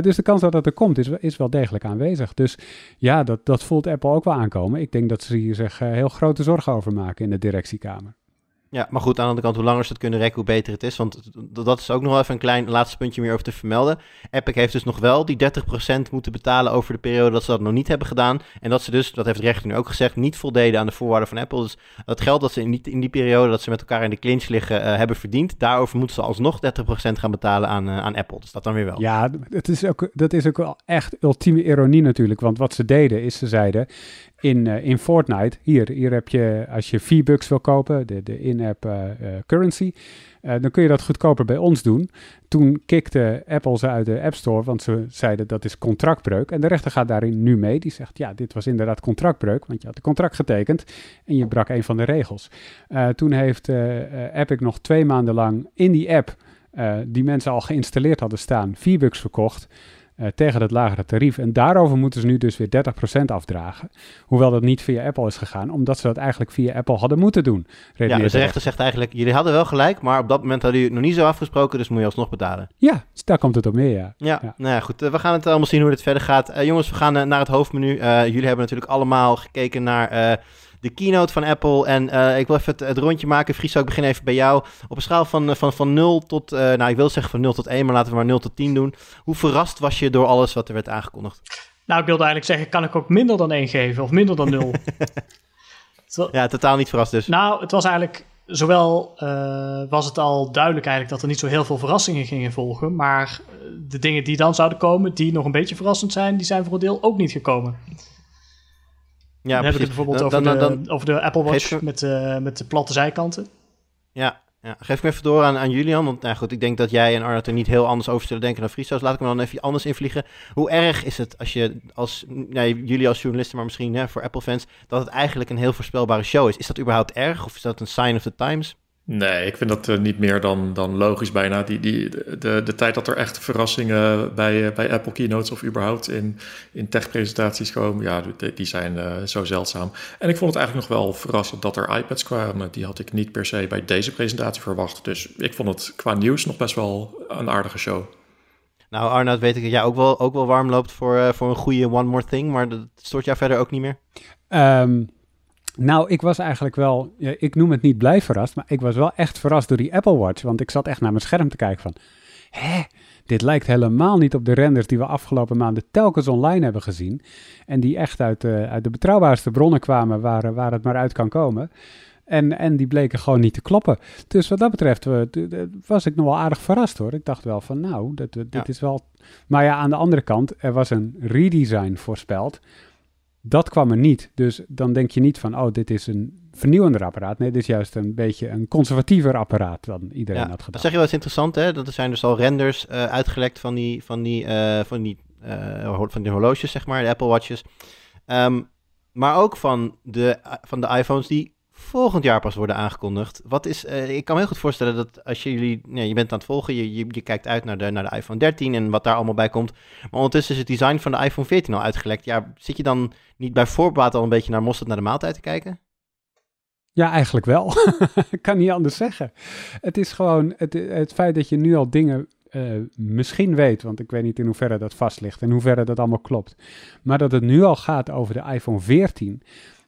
dus de kans dat dat er komt is, is wel degelijk aanwezig. Dus ja, dat, dat voelt Apple ook wel aankomen. Ik denk dat ze hier zich heel grote zorgen over maken in de directiekamer. Ja, maar goed, aan de andere kant, hoe langer ze het kunnen rekken, hoe beter het is. Want dat is ook nog wel even een klein laatste puntje meer over te vermelden. Epic heeft dus nog wel die 30% moeten betalen over de periode dat ze dat nog niet hebben gedaan. En dat ze dus, dat heeft de rechter nu ook gezegd, niet voldeden aan de voorwaarden van Apple. Dus dat geld dat ze in die, in die periode dat ze met elkaar in de clinch liggen uh, hebben verdiend, daarover moeten ze alsnog 30% gaan betalen aan, uh, aan Apple. Dus dat dan weer wel. Ja, het is ook, dat is ook wel echt ultieme ironie natuurlijk. Want wat ze deden is, ze zeiden, in, uh, in Fortnite. Hier, hier heb je, als je V-Bucks wil kopen, de, de in-app uh, uh, currency, dan kun je dat goedkoper bij ons doen. Toen kikte Apple ze uit de App Store, want ze zeiden dat is contractbreuk. En de rechter gaat daarin nu mee. Die zegt, ja, dit was inderdaad contractbreuk, want je had een contract getekend en je brak een van de regels. toen heeft Epic nog twee maanden lang in die app, die mensen al geïnstalleerd hadden staan, V-Bucks verkocht. Uh, tegen het lagere tarief. En daarover moeten ze nu dus weer 30% afdragen. Hoewel dat niet via Apple is gegaan, omdat ze dat eigenlijk via Apple hadden moeten doen. Ja, dus de rechter zegt eigenlijk, jullie hadden wel gelijk, maar op dat moment hadden jullie het nog niet zo afgesproken, dus moet je alsnog betalen. Ja, dus daar komt het op neer, ja. Ja, ja. nou ja, goed. Uh, we gaan het allemaal zien hoe dit verder gaat. Uh, jongens, we gaan naar het hoofdmenu. jullie hebben natuurlijk allemaal gekeken naar de keynote van Apple. En ik wil even het, rondje maken. Friso, ik begin even bij jou. Op een schaal van, van, van 0 tot, nou ik wil zeggen van 0 tot 1, maar laten we maar 0 tot 10 doen. Hoe verrast was je door alles wat er werd aangekondigd? Nou, ik wilde eigenlijk zeggen, kan ik ook minder dan 1 geven of minder dan 0? ja, totaal niet verrast dus. Nou, het was eigenlijk zowel uh, was het al duidelijk eigenlijk dat er niet zo heel veel verrassingen gingen volgen. Maar eh, de dingen die dan zouden komen, die nog een beetje verrassend zijn, die zijn voor een deel ook niet gekomen. Ja, dan hebben we het bijvoorbeeld over, dan, de, over de Apple Watch met, uh, met de platte zijkanten. Ja, ja, geef me even door aan, aan Julian. Want nou goed, ik denk dat jij en Arnold er niet heel anders over zullen denken dan Friso. Dus laat ik me dan even anders invliegen. Hoe erg is het als je, als, nee, jullie als journalisten, maar misschien hè, voor Apple-fans, dat het eigenlijk een heel voorspelbare show is? Is dat überhaupt erg of is dat een sign of the times? Nee, ik vind dat uh, niet meer dan, dan logisch bijna. Die, die, de, de tijd dat er echt verrassingen bij, uh, bij Apple keynotes of überhaupt in, in tech-presentaties komen, ja, die, die zijn uh, zo zeldzaam. En ik vond het eigenlijk nog wel verrassend dat er iPads kwamen. Die had ik niet per se bij deze presentatie verwacht. Dus ik vond het qua nieuws nog best wel een aardige show. Nou, Arnoud, weet ik dat jij ook wel, ook wel warm loopt voor, voor een goede One More Thing, maar dat stoort jou verder ook niet meer? Um, nou, ik was eigenlijk wel, ik noem het niet blij verrast, maar ik was wel echt verrast door die Apple Watch. Want ik zat echt naar mijn scherm te kijken van, hè, dit lijkt helemaal niet op de renders die we afgelopen maanden telkens online hebben gezien. En die echt uit, uh, uit de betrouwbaarste bronnen kwamen waar, waar het maar uit kan komen. En, en die bleken gewoon niet te kloppen. Dus wat dat betreft was ik nog wel aardig verrast hoor. Ik dacht wel van nou, dit, dit is wel... Maar ja, aan de andere kant, er was een redesign voorspeld. Dat kwam er niet. Dus dan denk je niet van, oh, dit is een vernieuwender apparaat. Nee, dit is juist een beetje een conservatiever apparaat dan iedereen had gedaan. Dat zeg je wel eens interessant, hè? Dat er zijn dus al renders uh, uitgelekt van die, van die, uh, van die, uh, van die horloges, zeg maar, de Apple Watches. Um, maar ook van de, van de iPhones die volgend jaar pas worden aangekondigd. Wat is, uh, ik kan me heel goed voorstellen dat als jullie, je bent aan het volgen, je, je, kijkt uit naar de, naar de iPhone 13 en wat daar allemaal bij komt. Maar ondertussen is het design van de iPhone 14 al uitgelekt. Ja, zit je dan niet bij voorbaat al een beetje naar mosterd naar de maaltijd te kijken? Ja, eigenlijk wel. ik kan niet anders zeggen. Het is gewoon het, het feit dat je nu al dingen uh, misschien weet, want ik weet niet in hoeverre dat vast ligt en hoeverre dat allemaal klopt. Maar dat het nu al gaat over de iPhone 14.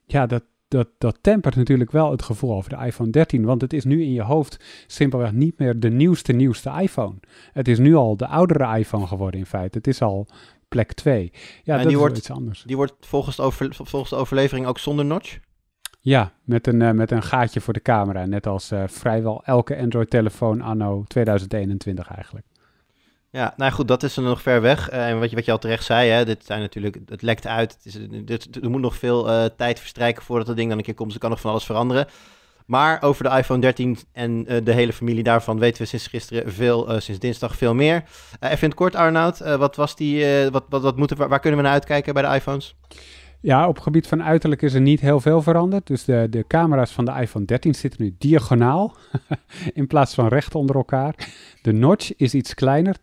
Ja, dat, dat, dat tempert natuurlijk wel het gevoel over de iPhone 13. Want het is nu in je hoofd simpelweg niet meer de nieuwste, nieuwste iPhone. Het is nu al de oudere iPhone geworden in feite. Het is al plek 2. Ja, en dat die is wordt, iets anders. Die wordt volgens de, over, volgens de overlevering ook zonder notch? Ja, met een, uh, met een gaatje voor de camera. Net als uh, vrijwel elke Android-telefoon anno 2021 eigenlijk. Ja, nou goed, dat is er nog ver weg. Uh, en wat je, wat je al terecht zei, hè, dit zijn natuurlijk, het lekt uit. Het is, er moet nog veel uh, tijd verstrijken voordat het ding dan een keer komt. Dus er kan nog van alles veranderen. Maar over de iPhone 13 en uh, de hele familie daarvan weten we sinds gisteren veel, sinds dinsdag veel meer. even in het kort, Arnoud, wat was die, wat, wat, wat moeten, waar kunnen we naar uitkijken bij de iPhones? Ja, op gebied van uiterlijk is er niet heel veel veranderd. Dus de, de camera's van de iPhone 13 zitten nu diagonaal in plaats van recht onder elkaar. De notch is iets kleiner, 20%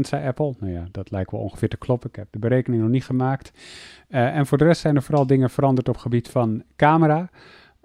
zei Apple. Nou ja, dat lijkt wel ongeveer te kloppen. Ik heb de berekening nog niet gemaakt. Uh, en voor de rest zijn er vooral dingen veranderd op gebied van camera.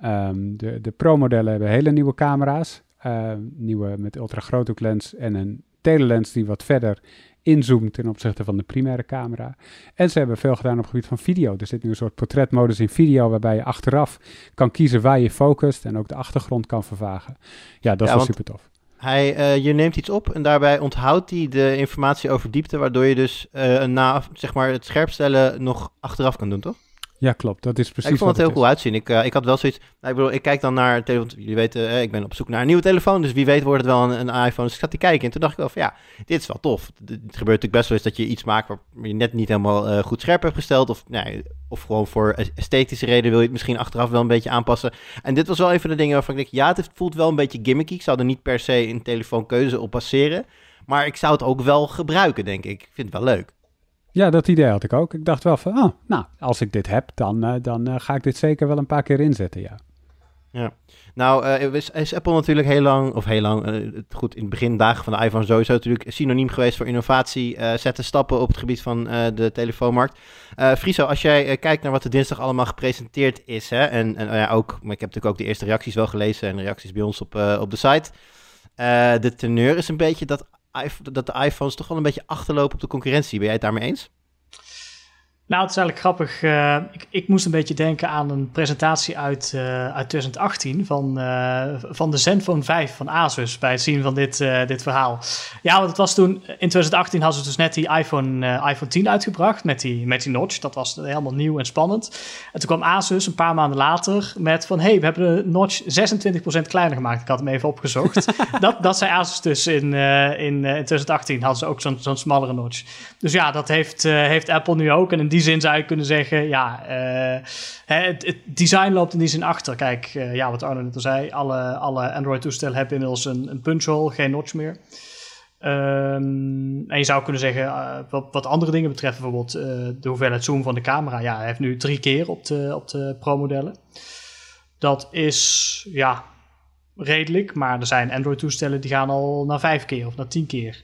Um, de, de Pro-modellen hebben hele nieuwe camera's. Uh, nieuwe met ultra lens en een telelens die wat verder inzoomt ten opzichte van de primaire camera. En ze hebben veel gedaan op het gebied van video. Er zit nu een soort portretmodus in video waarbij je achteraf kan kiezen waar je focust en ook de achtergrond kan vervagen. Ja, dat is wel super tof. Hij, uh, je neemt iets op en daarbij onthoudt hij de informatie over diepte, waardoor je dus uh, na zeg maar, het scherpstellen nog achteraf kan doen, toch? Ja, klopt. Dat is precies. ik vond het heel cool uitzien. Ik, uh, ik had wel zoiets. Nou, ik bedoel, ik kijk dan naar. Jullie weten, uh, ik ben op zoek naar een nieuwe telefoon. Dus wie weet wordt het wel een, een iPhone. Dus ik zat te kijken. En toen dacht ik wel van ja, dit is wel tof. Het gebeurt natuurlijk best wel eens dat je iets maakt waar je net niet helemaal uh, goed scherp hebt gesteld. Of, nee, of gewoon voor esthetische reden wil je het misschien achteraf wel een beetje aanpassen. En dit was wel een van de dingen waarvan ik denk, ja, het voelt wel een beetje gimmicky. Ik zou er niet per se een telefoonkeuze op passeren. Maar ik zou het ook wel gebruiken, denk ik. Ik vind het wel leuk. Ja, dat idee had ik ook. Ik dacht wel van, oh, nou, als ik dit heb, dan, uh, dan uh, ga ik dit zeker wel een paar keer inzetten, ja. Ja, nou uh, is, Apple natuurlijk heel lang, of heel lang, goed, in het begin dagen van de iPhone sowieso natuurlijk synoniem geweest voor innovatie, zetten stappen op het gebied van de telefoonmarkt. Friso, als jij kijkt naar wat er dinsdag allemaal gepresenteerd is, hè, en, en ja, ook, ik heb natuurlijk ook de eerste reacties wel gelezen en reacties bij ons op, op de site. de teneur is een beetje dat dat de iPhones toch wel een beetje achterlopen op de concurrentie. Ben jij het daarmee eens? Nou, het is eigenlijk grappig. Uh, ik, ik, moest een beetje denken aan een presentatie uit, uh, uit 2018 van, uh, van de Zenfone 5 van Asus bij het zien van dit, dit verhaal. Ja, want het was toen, in 2018 hadden ze dus net die iPhone, iPhone 10 uitgebracht met die, met die notch. Dat was helemaal nieuw en spannend. En toen kwam Asus een paar maanden later met van, hey, we hebben de notch 26% kleiner gemaakt. Ik had hem even opgezocht. dat, dat zei Asus dus in, in, in 2018, hadden ze ook zo'n zo'n smallere notch. Dus ja, dat heeft, heeft Apple nu ook. En in die zin zou je kunnen zeggen, ja, uh, het, het, design loopt in die zin achter. Kijk, uh, ja, wat Arno net al zei, alle, alle Android-toestellen hebben inmiddels een, een punch-hole, geen notch meer. Um, en je zou kunnen zeggen, uh, wat, wat, andere dingen betreft, bijvoorbeeld de hoeveelheid zoom van de camera. Ja, hij heeft nu drie keer op de, op de Pro-modellen. Dat is, ja, redelijk. Maar er zijn Android-toestellen die gaan al naar vijf keer of naar tien keer.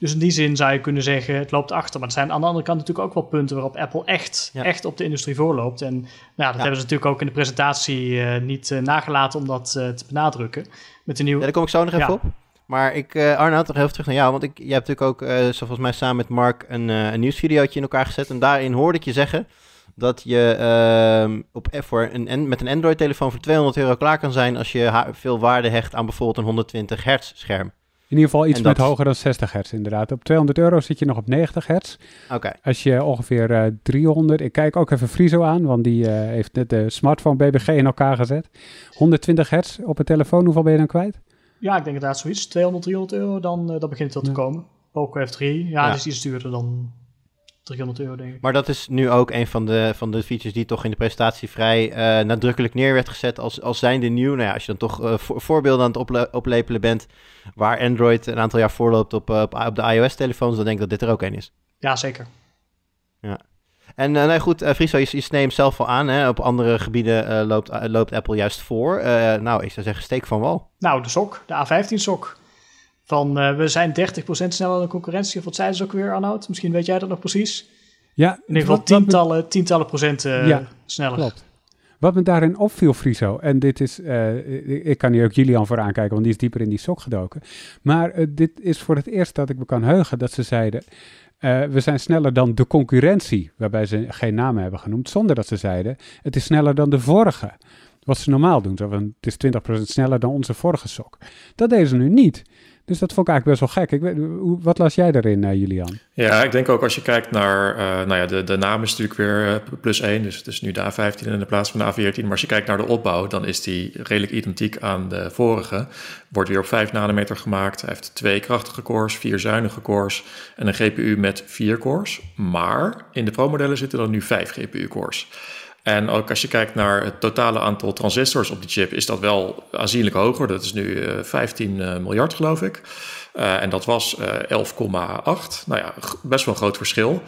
Dus in die zin zou je kunnen zeggen, het loopt achter. Maar er zijn aan de andere kant natuurlijk ook wel punten waarop Apple echt, echt op de industrie voorloopt. En nou, dat hebben ze natuurlijk ook in de presentatie uh, niet uh, nagelaten om dat uh, te benadrukken. Met de nieuwe... Ja, daar kom ik zo nog even op. Maar ik, Arnoud, nog even terug naar jou. Want ik, jij hebt natuurlijk ook, zo volgens mij samen met Mark, een, een nieuwsvideootje in elkaar gezet. En daarin hoorde ik je zeggen dat je uh, op, voor een, met een Android-telefoon voor 200 euro klaar kan zijn als je veel waarde hecht aan bijvoorbeeld een 120 hertz scherm. In ieder geval iets met hoger dan 60 hertz inderdaad. Op 200 euro zit je nog op 90 hertz. Oké. Als je ongeveer uh, 300... Ik kijk ook even Friso aan, want die uh, heeft net de smartphone BBG in elkaar gezet. 120 hertz op een telefoon, hoeveel ben je dan kwijt? Ja, ik denk inderdaad zoiets. 200, 300 euro, dan, uh, dan begint het wel te komen. Poco F3, ja, ja. dat is iets duurder dan 300 euro, denk ik. Maar dat is nu ook een van de, van de features die toch in de presentatie vrij uh, nadrukkelijk neer werd gezet als, als zijnde nieuw. Nou ja, als je dan toch uh, voor, voorbeelden aan het ople oplepelen bent waar Android een aantal jaar voorloopt op, uh, op, de iOS-telefoons, dan denk ik dat dit er ook een is. Ja, zeker. Ja. En nee, goed, Friso, je, je sneemt zelf al aan. Hè? Op andere gebieden loopt, loopt Apple juist voor. nou, ik zou zeggen, steek van wal. Nou, de sok, de A15-sok. Van we zijn 30% sneller dan de concurrentie. Of wat zeiden ze ook weer, Arnoud? Misschien weet jij dat nog precies. Ja, in ieder geval tientallen, tientallen procent ja, sneller. Klopt. Wat me daarin opviel, Friso, en dit is, uh, ik kan hier ook Julian voor aankijken, want die is dieper in die sok gedoken. Maar uh, dit is voor het eerst dat ik me kan heugen dat ze zeiden, uh, we zijn sneller dan de concurrentie, waarbij ze geen namen hebben genoemd, zonder dat ze zeiden, het is sneller dan de vorige. Wat ze normaal doen, zo van, het is 20% sneller dan onze vorige sok. Dat deden ze nu niet. Dus dat vond ik eigenlijk best wel gek. Ik weet, wat las jij daarin, uh, Julian? Ja, ik denk ook als je kijkt naar, uh, nou ja, de, de naam is natuurlijk weer uh, plus 1, dus het is nu de A15 in de plaats van de A14. Maar als je kijkt naar de opbouw, dan is die redelijk identiek aan de vorige. Wordt weer op 5 nanometer gemaakt. Hij heeft twee krachtige cores, vier zuinige cores en een GPU met vier cores. Maar in de Pro-modellen zitten dan nu vijf GPU-cores. En ook als je kijkt naar het totale aantal transistors op die chip, is dat wel aanzienlijk hoger. Dat is nu uh, 15 uh, miljard, geloof ik. Uh, en dat was 11,8. Nou ja, best wel een groot verschil.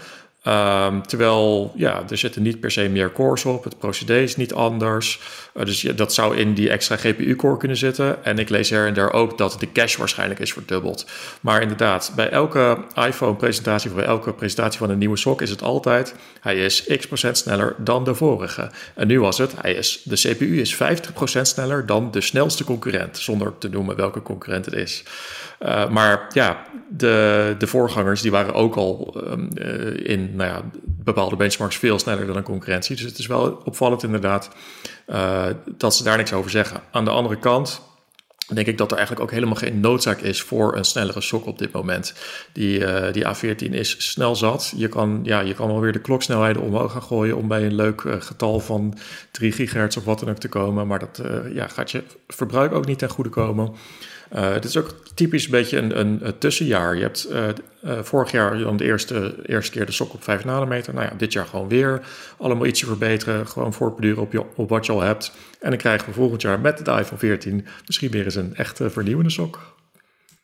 Um, terwijl, ja, er zitten niet per se meer cores op. Het procedé is niet anders. Uh, dus ja, dat zou in die extra GPU-core kunnen zitten. En ik lees her en daar ook dat de cache waarschijnlijk is verdubbeld. Maar inderdaad, bij elke iPhone-presentatie of bij elke presentatie van een nieuwe sok is het altijd... hij is x procent sneller dan de vorige. En nu was het, hij is, de CPU is 50 procent sneller dan de snelste concurrent. Zonder te noemen welke concurrent het is. Uh, maar ja, de, de voorgangers die waren ook al um, uh, in nou ja, bepaalde benchmarks veel sneller dan een concurrentie. Dus het is wel opvallend inderdaad uh, dat ze daar niks over zeggen. Aan de andere kant denk ik dat er eigenlijk ook helemaal geen noodzaak is voor een snellere sok op dit moment. Die, die A14 is snel zat. Je kan, ja, je kan wel weer de kloksnelheden omhoog gaan gooien om bij een leuk getal van 3 gigahertz of wat dan ook te komen. Maar dat ja, gaat je verbruik ook niet ten goede komen. Uh, dit is ook typisch een beetje een, een, een tussenjaar. Je hebt uh, uh, vorig jaar dan de eerste, eerste keer de sok op 5 nanometer. Nou ja, dit jaar gewoon weer allemaal ietsje verbeteren. Gewoon voortborduren op, je, op wat je al hebt. En dan krijgen we volgend jaar met de iPhone 14 misschien weer eens een echte vernieuwende sok.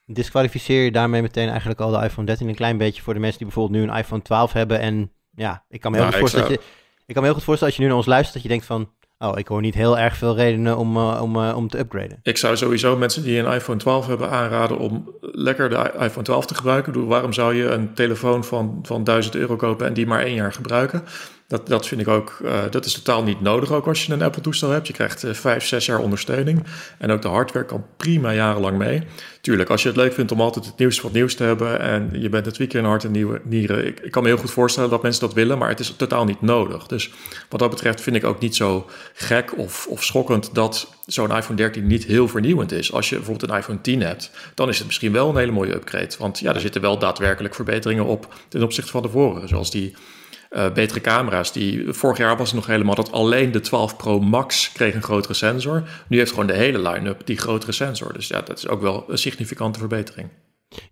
Disqualificeer je daarmee meteen eigenlijk al de iPhone 13 een klein beetje voor de mensen die bijvoorbeeld nu een iPhone 12 hebben. En ja, ik kan me heel, nou, goed, voorstellen dat je, ik kan me heel goed voorstellen als je nu naar ons luistert dat je denkt van Oh, ik hoor niet heel erg veel redenen om, uh, om, uh, om te upgraden. Ik zou sowieso mensen die een iPhone 12 hebben aanraden om lekker de iPhone 12 te gebruiken. Waarom zou je een telefoon van, van 1000 euro kopen en die maar één jaar gebruiken? Dat, dat vind ik ook, uh, dat is totaal niet nodig ook als je een Apple-toestel hebt. Je krijgt uh, vijf, zes jaar ondersteuning. En ook de hardware kan prima jarenlang mee. Tuurlijk, als je het leuk vindt om altijd het nieuws van het nieuws te hebben... en je bent het weekend hart en nieuwe nieren... Ik, ik, kan me heel goed voorstellen dat mensen dat willen... maar het is totaal niet nodig. Dus wat dat betreft vind ik ook niet zo gek of, of schokkend... dat zo'n iPhone 13 niet heel vernieuwend is. Als je bijvoorbeeld een iPhone 10 hebt... dan is het misschien wel een hele mooie upgrade. Want ja, er zitten wel daadwerkelijk verbeteringen op... ten opzichte van de vorige, zoals die uh, betere camera's. Die, vorig jaar was het nog helemaal dat alleen de 12 Pro Max kreeg een grotere sensor. Nu heeft gewoon de hele line-up die grotere sensor. Dus ja, dat is ook wel een significante verbetering.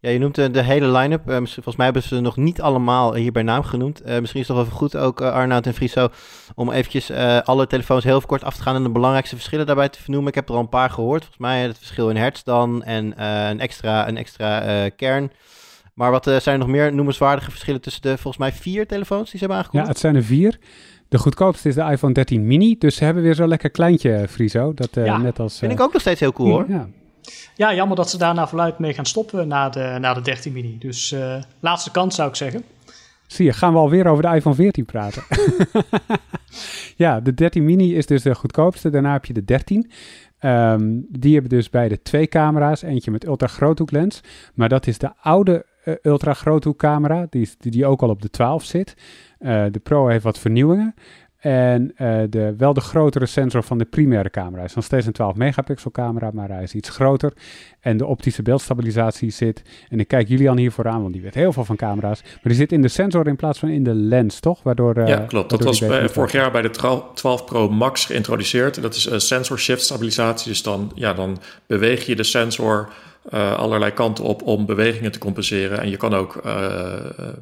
Ja, je noemt de, de hele line-up. Uh, volgens mij hebben ze nog niet allemaal hier bij naam genoemd. Misschien is het toch even goed ook, uh, Arnoud en Friso, om eventjes alle telefoons heel kort af te gaan en de belangrijkste verschillen daarbij te vernoemen. Ik heb er al een paar gehoord. Volgens mij het verschil in hertz dan en een extra, een extra kern. Maar wat uh, zijn er nog meer noemenswaardige verschillen tussen de volgens mij vier telefoons die ze hebben aangekondigd? Ja, het zijn er vier. De goedkoopste is de iPhone 13 mini. Dus ze hebben weer zo'n lekker kleintje, Friso. Dat, uh, ja, net als, vind ik ook nog steeds heel cool hoor. Ja. ja, jammer dat ze daar naar verluid mee gaan stoppen na de, na de 13 mini. Dus uh, laatste kans zou ik zeggen. Zie je, gaan we alweer over de iPhone 14 praten. ja, de 13 mini is dus de goedkoopste. Daarna heb je de 13. Um, die hebben dus beide twee camera's. Eentje met ultra groothoeklens. Maar dat is de oude ultra groothoekcamera, die, die, die ook al op de 12 zit. Uh, de Pro heeft wat vernieuwingen. En uh, de, wel de grotere sensor van de primaire camera. Hij is nog steeds een 12 megapixel camera, maar hij is iets groter. En de optische beeldstabilisatie zit, en ik kijk Julian hiervoor aan, want die weet heel veel van camera's. Maar die zit in de sensor in plaats van in de lens, toch? Waardoor, uh, ja, klopt. Dat was bij, vorig jaar bij de 12 Pro Max geïntroduceerd. Dat is uh, sensor shift stabilisatie. Dus dan, ja, dan beweeg je de sensor uh, allerlei kanten op om bewegingen te compenseren. En je kan ook, uh,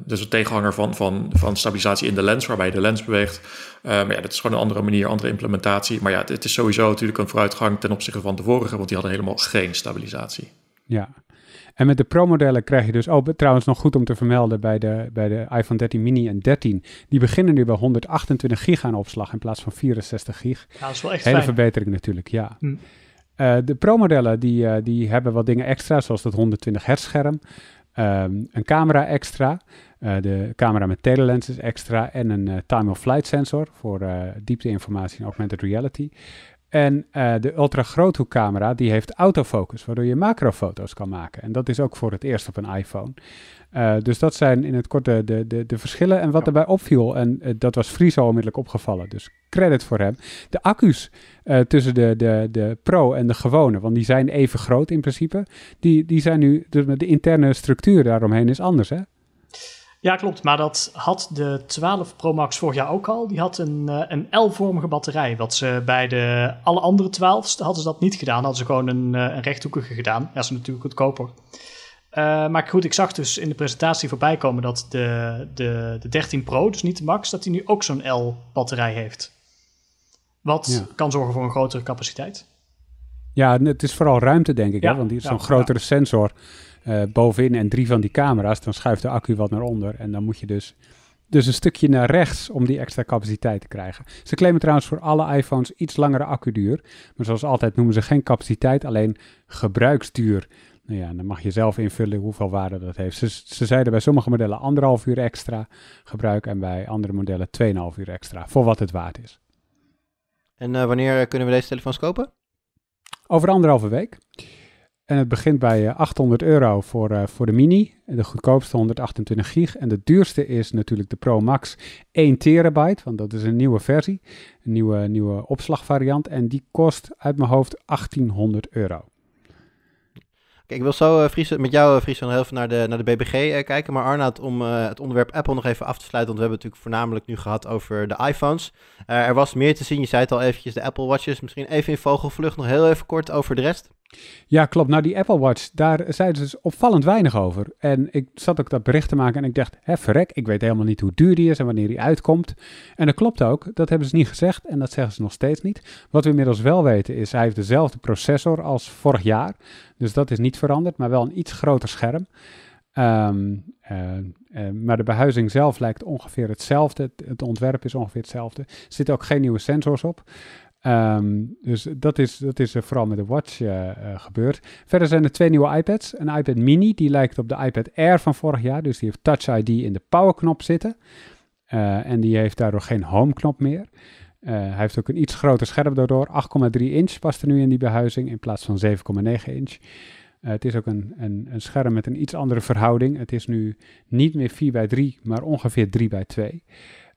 dus een tegenhanger van, van, van stabilisatie in de lens, waarbij je de lens beweegt. Uh, maar ja, dat is gewoon een andere manier, andere implementatie. Maar ja, het, het, is sowieso natuurlijk een vooruitgang ten opzichte van de vorige, want die hadden helemaal geen stabilisatie. Ja. En met de Pro-modellen krijg je dus, oh trouwens nog goed om te vermelden bij de, bij de iPhone 13 mini en 13. Die beginnen nu bij 128 gig aan opslag in plaats van 64 gig. Ja, dat is wel echt Hele fijn. verbetering natuurlijk, ja. Hm. Uh, de Pro-modellen die, uh, die hebben wat dingen extra, zoals dat 120 hertz scherm, um, een camera extra, uh, de camera met telelens extra en een time-of-flight sensor voor diepteinformatie en augmented reality. En de ultra groothoekcamera die heeft autofocus, waardoor je macrofoto's kan maken. En dat is ook voor het eerst op een iPhone. Uh, dus dat zijn in het kort de, de, de, de verschillen. En wat ja. erbij opviel, en uh, dat was Friso onmiddellijk opgevallen, dus credit voor hem. De accu's uh, tussen de, de, de Pro en de gewone, want die zijn even groot in principe. Die, die zijn nu, de interne structuur daaromheen is anders, hè? Ja, klopt. Maar dat had de 12 Pro Max vorig jaar ook al. Die had een, een L-vormige batterij. Wat ze bij de alle andere 12's hadden ze dat niet gedaan. Hadden ze gewoon een, een rechthoekige gedaan. Ja, dat is natuurlijk goedkoper. Uh, maar goed, ik zag dus in de presentatie voorbij komen dat de, de, de 13 Pro, dus niet de Max, dat die nu ook zo'n L-batterij heeft. Wat ja. kan zorgen voor een grotere capaciteit. Ja, het is vooral ruimte, denk ik. Ja, hè? Want die is ja, zo'n grotere sensor uh, bovenin en drie van die camera's. Dan schuift de accu wat naar onder. En dan moet je dus, dus een stukje naar rechts om die extra capaciteit te krijgen. Ze claimen trouwens voor alle iPhones iets langere accuduur. Maar zoals altijd noemen ze geen capaciteit, alleen gebruiksduur. Nou ja, dan mag je zelf invullen hoeveel waarde dat heeft. Ze, ze zeiden bij sommige modellen anderhalf uur extra gebruik en bij andere modellen 2,5 uur extra, voor wat het waard is. En uh, wanneer kunnen we deze telefoons kopen? Over anderhalve week. En het begint bij uh, 800 euro voor, uh, voor de mini, de goedkoopste 128 gig. En de duurste is natuurlijk de Pro Max 1 terabyte, want dat is een nieuwe versie, een nieuwe, nieuwe opslagvariant. En die kost uit mijn hoofd 1800 euro. Kijk, ik wil zo Fries, met jou, Fries, heel even naar de, naar de BBG kijken. Maar Arnoud, om het onderwerp Apple nog even af te sluiten, want we hebben het natuurlijk voornamelijk nu gehad over de iPhones. er was meer te zien, je zei het al eventjes, de Apple Watches. Misschien even in vogelvlucht nog heel even kort over de rest. Ja, klopt. Nou, die Apple Watch, daar zeiden ze dus opvallend weinig over. En ik zat ook dat bericht te maken en ik dacht, hè, verrek, ik weet helemaal niet hoe duur die is en wanneer die uitkomt. En dat klopt ook, dat hebben ze niet gezegd en dat zeggen ze nog steeds niet. Wat we inmiddels wel weten is, hij heeft dezelfde processor als vorig jaar. Dus dat is niet veranderd, maar wel een iets groter scherm. Um, uh, uh, maar de behuizing zelf lijkt ongeveer hetzelfde. Het, het, ontwerp is ongeveer hetzelfde. Er zitten ook geen nieuwe sensors op. Um, dus dat is, dat is vooral met de Watch uh, gebeurd. Verder zijn er twee nieuwe iPads. Een iPad mini, die lijkt op de iPad Air van vorig jaar. Dus die heeft Touch ID in de powerknop zitten. en die heeft daardoor geen home-knop meer. hij heeft ook een iets groter scherm daardoor. 8,3 inch past er nu in die behuizing in plaats van 7,9 inch. het is ook een, een, een, scherm met een iets andere verhouding. Het is nu niet meer 4 bij 3, maar ongeveer 3 bij 2.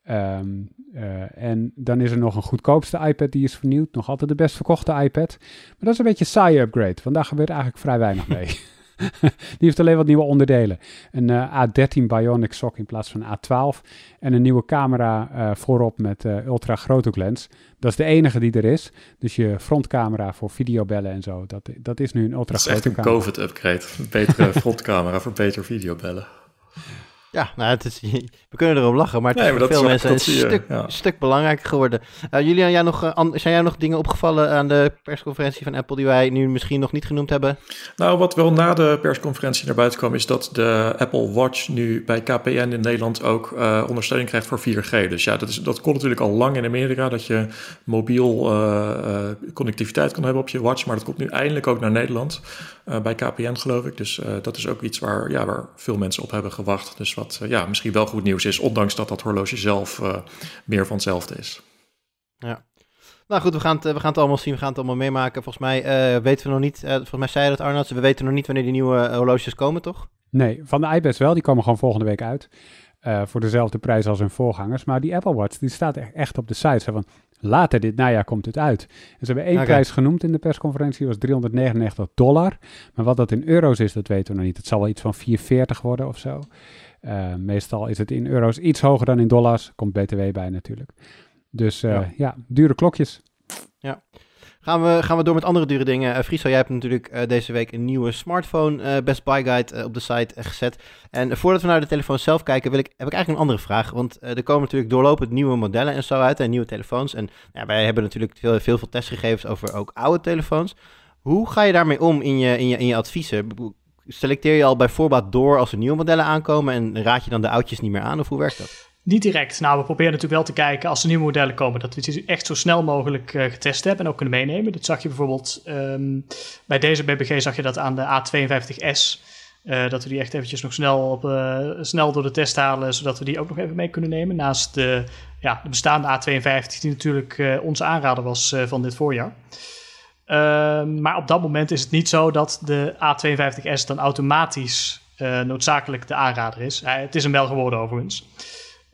Ehm, eh, en dan is er nog een goedkoopste iPad die is vernieuwd. Nog altijd de best verkochte iPad. Maar dat is een beetje een saaie upgrade. Vandaag gebeurt eigenlijk vrij weinig mee. die heeft alleen wat nieuwe onderdelen. Een uh, A13 Bionic Sock in plaats van A12. En een nieuwe camera uh, voorop met ultra grote lens. Dat is de enige die er is. Dus je frontcamera voor videobellen en zo. Dat, dat is nu een ultra grote camera. Dat is echt een COVID-upgrade. Een betere frontcamera voor beter videobellen. Ja, nou, het is, we kunnen erop lachen, maar het is voor veel mensen een stuk, stuk belangrijker geworden. Uh, Julian, jij nog, uh, zijn jij nog dingen opgevallen aan de persconferentie van Apple die wij nu misschien nog niet genoemd hebben? Nou, wat wel na de persconferentie naar buiten kwam, is dat de Apple Watch nu bij KPN in Nederland ook uh, ondersteuning krijgt voor 4G. Dus ja, dat, is, dat kon natuurlijk al lang in Amerika, dat je mobiel connectiviteit kan hebben op je watch, maar dat komt nu eindelijk ook naar Nederland. Bij KPN geloof ik. Dus dat is ook iets waar, ja, waar veel mensen op hebben gewacht. Dus wat ja, misschien wel goed nieuws is, ondanks dat dat horloge zelf uh, meer van hetzelfde is. Ja. Nou goed, we gaan, het, we gaan het allemaal zien, we gaan het allemaal meemaken. Volgens mij uh, weten we nog niet, uh, volgens mij zei je dat Arnold, we weten nog niet wanneer die nieuwe horloges komen, toch? Nee, van de iPads wel, die komen gewoon volgende week uit. voor dezelfde prijs als hun voorgangers. Maar die Apple Watch, die staat echt op de site. Zo van, later dit najaar komt het uit. En ze hebben één prijs genoemd in de persconferentie, was 399 dollar. Maar wat dat in euro's is, dat weten we nog niet. Het zal wel iets van 440 worden of zo. Uh, meestal is het in euro's iets hoger dan in dollars. Komt BTW bij natuurlijk. Dus uh, ja. ja. dure klokjes. Ja. Gaan we, gaan we door met andere dure dingen. Uh, Friso, jij hebt natuurlijk deze week een nieuwe smartphone Best Buy Guide op de site gezet. En voordat we naar de telefoon zelf kijken, wil ik, heb ik eigenlijk een andere vraag. Want er komen natuurlijk doorlopend nieuwe modellen en zo uit en nieuwe telefoons. En ja, wij hebben natuurlijk veel, veel, veel testgegevens over ook oude telefoons. Hoe ga je daarmee om in je, in je, in je adviezen? selecteer je al bij voorbaat door als er nieuwe modellen aankomen en raad je dan de oudjes niet meer aan of hoe werkt dat? Niet direct. Nou, we proberen natuurlijk wel te kijken als er nieuwe modellen komen, dat we die echt zo snel mogelijk uh, getest hebben en ook kunnen meenemen. Dat zag je bijvoorbeeld um, bij deze BBG zag je dat aan de A52S. Uh, dat we die echt eventjes nog snel, op, uh, snel door de test halen, zodat we die ook nog even mee kunnen nemen. Naast de, ja, de bestaande A52, die natuurlijk onze aanrader was van dit voorjaar. Ehm, maar op dat moment is het niet zo dat de A52S dan automatisch noodzakelijk de aanrader is. Het is hem wel geworden overigens.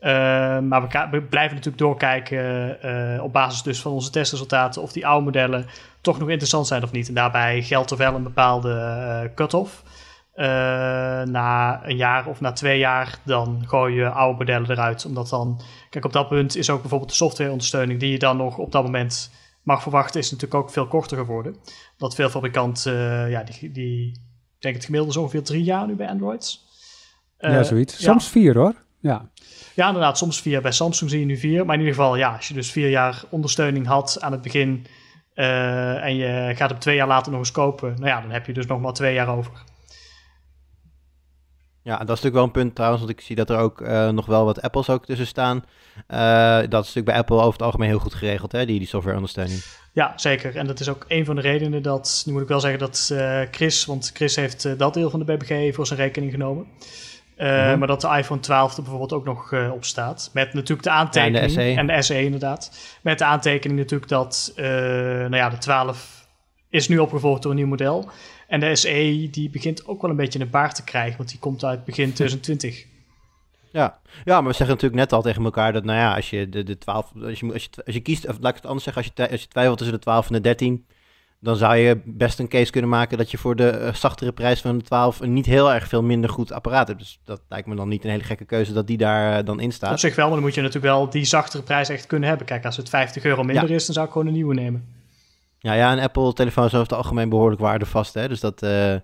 Ehm, maar we, we, blijven natuurlijk doorkijken uh, op basis dus van onze testresultaten of die oude modellen toch nog interessant zijn of niet. En daarbij geldt er wel een bepaalde cut-off. na een jaar of na twee jaar, dan gooi je oude modellen eruit. Omdat dan, kijk, op dat punt is ook bijvoorbeeld de softwareondersteuning die je dan nog op dat moment mag verwachten, is natuurlijk ook veel korter geworden. Dat veel fabrikanten, uh, ja, die, die, ik denk het gemiddelde is ongeveer drie jaar nu bij Androids. Uh, ja, zoiets. Soms vier hoor. Ja. Ja, inderdaad, soms vier. Bij Samsung zie je nu vier. Maar in ieder geval, ja, als je dus vier jaar ondersteuning had aan het begin uh, en je gaat hem twee jaar later nog eens kopen, nou ja, dan heb je dus nog maar twee jaar over. Ja, dat is natuurlijk wel een punt trouwens, want ik zie dat er ook uh, nog wel wat Apples ook tussen staan. Uh, dat is natuurlijk bij Apple over het algemeen heel goed geregeld, hè, die, die softwareondersteuning. Ja, zeker. En dat is ook een van de redenen dat, nu moet ik wel zeggen dat Chris, want Chris heeft dat deel van de BBG voor zijn rekening genomen. Mm-hmm. Maar dat de iPhone 12 er bijvoorbeeld ook nog op staat. Met natuurlijk de aantekening. en de SE. En de SE inderdaad. Met de aantekening natuurlijk dat, nou ja, de 12 is nu opgevolgd door een nieuw model. En de SE die begint ook wel een beetje een baard te krijgen, want die komt uit begin 2020. Ja. ja, maar we zeggen natuurlijk net al tegen elkaar dat, nou ja, als je de, de 12, als je, als je, als je kiest, of laat ik het anders zeggen, als je, als je twijfelt tussen de 12 en de 13, dan zou je best een case kunnen maken dat je voor de zachtere prijs van de 12 een niet heel erg veel minder goed apparaat hebt. Dus dat lijkt me dan niet een hele gekke keuze dat die daar uh, dan in staat. Op zich wel, maar dan moet je natuurlijk wel die zachtere prijs echt kunnen hebben. Kijk, als het 50 euro minder is, dan zou ik gewoon een nieuwe nemen. Ja, ja, een Apple-telefoon is over het algemeen behoorlijk waardevast. Hè? Dus dat uh,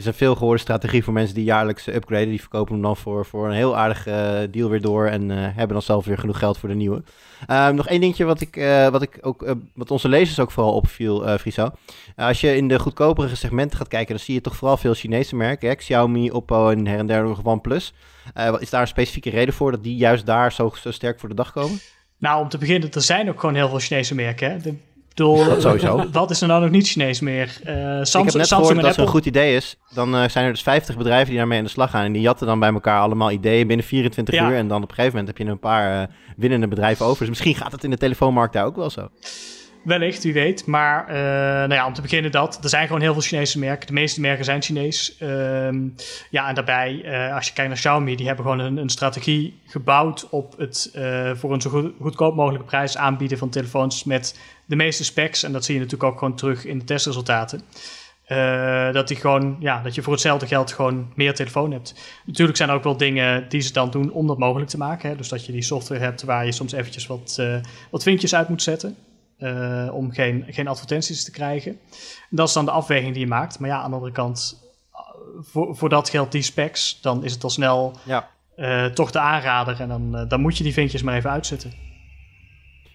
is een veel gehoorde strategie voor mensen die jaarlijks upgraden. Die verkopen hem dan voor, voor een heel aardige uh, deal weer door en uh, hebben dan zelf weer genoeg geld voor de nieuwe. Ehm, nog één dingetje wat, ik, wat, ik ook, wat onze lezers ook vooral opviel, Friso. als je in de goedkopere segmenten gaat kijken, dan zie je toch vooral veel Chinese merken. Xiaomi, Oppo en her en der nog OnePlus. is daar een specifieke reden voor dat die juist daar zo, zo sterk voor de dag komen? Nou, om te beginnen, er zijn ook gewoon heel veel Chinese merken. Hè? Bedoel, Dat sowieso. Wat is er nou nog niet Chinees meer? Eh, Samsung, ik heb net Samsung dat het een goed idee is. Dan eh, zijn er dus 50 bedrijven die daarmee aan de slag gaan. En die jatten dan bij elkaar allemaal ideeën binnen 24 Ja. uur. En dan op een gegeven moment heb je een paar eh, winnende bedrijven over. Dus misschien gaat het in de telefoonmarkt daar ook wel zo. Wellicht, wie weet. Maar nou ja, om te beginnen dat. Er zijn gewoon heel veel Chinese merken. De meeste merken zijn Chinees. Ehm, ja, en daarbij, als je kijkt naar Xiaomi, die hebben gewoon een, een strategie gebouwd op het voor een zo goed, goedkoop mogelijke prijs aanbieden van telefoons met de meeste specs. En dat zie je natuurlijk ook gewoon terug in de testresultaten. Eh, dat, die gewoon, ja, dat je voor hetzelfde geld gewoon meer telefoon hebt. Natuurlijk zijn er ook wel dingen die ze dan doen om dat mogelijk te maken. Hè? Dus dat je die software hebt waar je soms eventjes wat, eh, wat vinkjes uit moet zetten. eh, om geen, geen advertenties te krijgen. Dat is dan de afweging die je maakt. Maar ja, aan de andere kant, voor, voor dat geldt die specs, dan is het al snel Ja. toch de aanrader. En dan, dan moet je die vinkjes maar even uitzetten.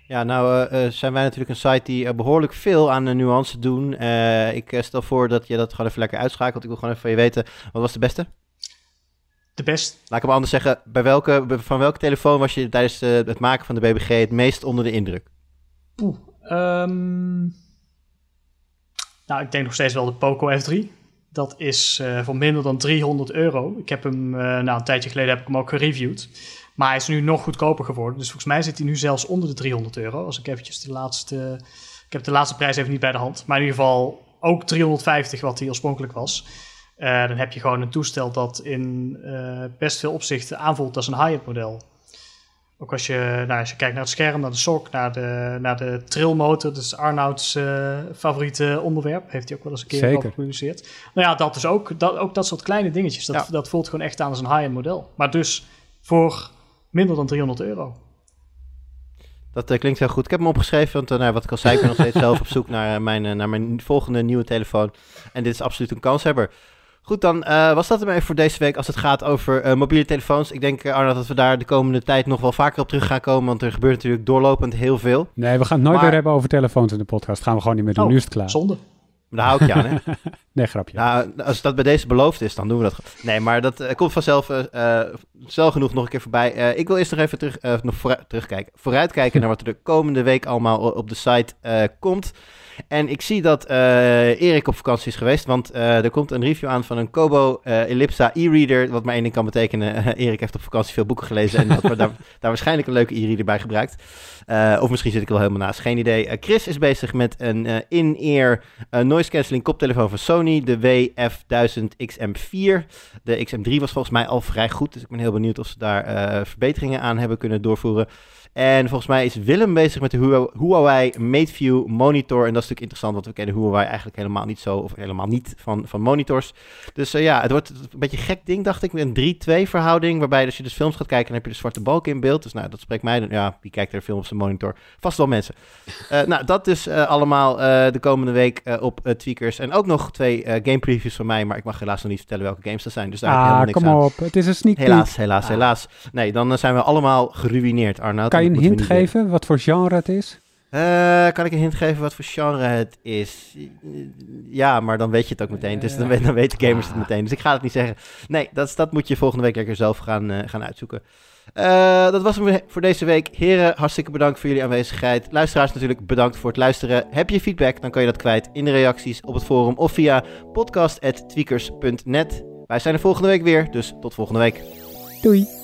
Ja, nou eh, eh, zijn wij natuurlijk een site die eh, behoorlijk veel aan de nuance doen. Ik stel voor dat je dat gewoon even lekker uitschakelt. Ik wil gewoon even van je weten, wat was de beste? De best, Laat ik hem anders zeggen, bij welke, van welke telefoon was je tijdens het maken van de BBG het meest onder de indruk? Oeh, ehm, nou, ik denk nog steeds wel de Poco F3. Dat is voor minder dan 300 euro. Ik heb hem, nou, een tijdje geleden heb ik hem ook gereviewd. Maar hij is nu nog goedkoper geworden. Dus volgens mij zit hij nu zelfs onder de 300 euro. Als ik eventjes de laatste... Ik heb de laatste prijs even niet bij de hand. Maar in ieder geval ook 350 wat hij oorspronkelijk was. Eh, dan heb je gewoon een toestel dat in eh, best veel opzichten aanvoelt als een high-end model. Ook als je, nou, als je kijkt naar het scherm, naar de sok, naar de, naar de trillmotor. Dus Arnouds eh, favoriete onderwerp. Heeft hij ook wel eens een keer Zeker. over gepubliceerd. Nou ja, dat is ook dat, ook dat soort kleine dingetjes. Dat, Ja. dat voelt gewoon echt aan als een high-end model. Maar dus voor minder dan 300 euro. Dat eh, klinkt heel goed. Ik heb hem opgeschreven, want eh, nou, wat ik al zei, ik ben nog steeds zelf op zoek naar, eh, mijn, naar mijn volgende nieuwe telefoon. En dit is absoluut een kanshebber. Goed, dan eh, was dat ermee voor deze week als het gaat over eh, mobiele telefoons. Ik denk, uh, Arnold, dat we daar de komende tijd nog wel vaker op terug gaan komen, want er gebeurt natuurlijk doorlopend heel veel. Nee, we gaan het nooit Maar- meer hebben over telefoons in de podcast. Gaan we gewoon niet meer doen. Oh, nu is het klaar. Zonde. Maar daar hou ik je aan, hè? Nee, grapje. Nou, als dat bij deze beloofd is, dan doen we dat. Nee, maar dat komt vanzelf eh eh, snel genoeg nog een keer voorbij. Eh, ik wil eerst nog even terug, eh, nog vooruit, terugkijken. Vooruitkijken naar wat er de komende week allemaal op de site eh, komt. En ik zie dat Erik op vakantie is geweest, want er komt een review aan van een Kobo Ellipsa e-reader, wat maar één ding kan betekenen. Erik heeft op vakantie veel boeken gelezen en had daar, daar waarschijnlijk een leuke e-reader bij gebruikt. Of misschien zit ik wel helemaal naast, geen idee. Chris is bezig met een in-ear noise cancelling koptelefoon van Sony, de WF1000 XM4. De XM3 was volgens mij al vrij goed, dus ik ben heel benieuwd of ze daar eh, verbeteringen aan hebben kunnen doorvoeren. En volgens mij is Willem bezig met de Huawei- MateView monitor. En dat is natuurlijk interessant, want we kennen Huawei eigenlijk helemaal niet zo, of helemaal niet van, van monitors. Dus eh, ja, het wordt een beetje een gek ding, dacht ik, met een 3-2 verhouding. Waarbij als je dus films gaat kijken, dan heb je de zwarte balk in beeld. Dus nou, dat spreekt mij, dan- ja, wie kijkt er film op zijn monitor? Vast wel mensen. Eh, nou, dat dus eh, allemaal de komende week op Tweakers. En ook nog twee game previews van mij, maar ik mag helaas nog niet vertellen welke games dat zijn. Dus daar heb ik ah, helemaal niks kom aan. op. Het is een sneak peek. Helaas, helaas, Ah. helaas. Nee, dan zijn we allemaal geruineerd, Arnoud. Kan je een hint geven wat voor genre het is? eh, kan ik een hint geven wat voor genre het is? Ja, maar dan weet je het ook meteen. Dus dan, weet- dan weten gamers het meteen. Dus ik ga het niet zeggen. Nee, dat, dat moet je volgende week lekker zelf gaan, eh, gaan uitzoeken. Eh, dat was hem weer voor deze week. Heren, hartstikke bedankt voor jullie aanwezigheid. Luisteraars natuurlijk bedankt voor het luisteren. Heb je feedback, dan kan je dat kwijt in de reacties op het forum of via podcast.tweakers.net. Wij zijn er volgende week weer, dus tot volgende week. Doei.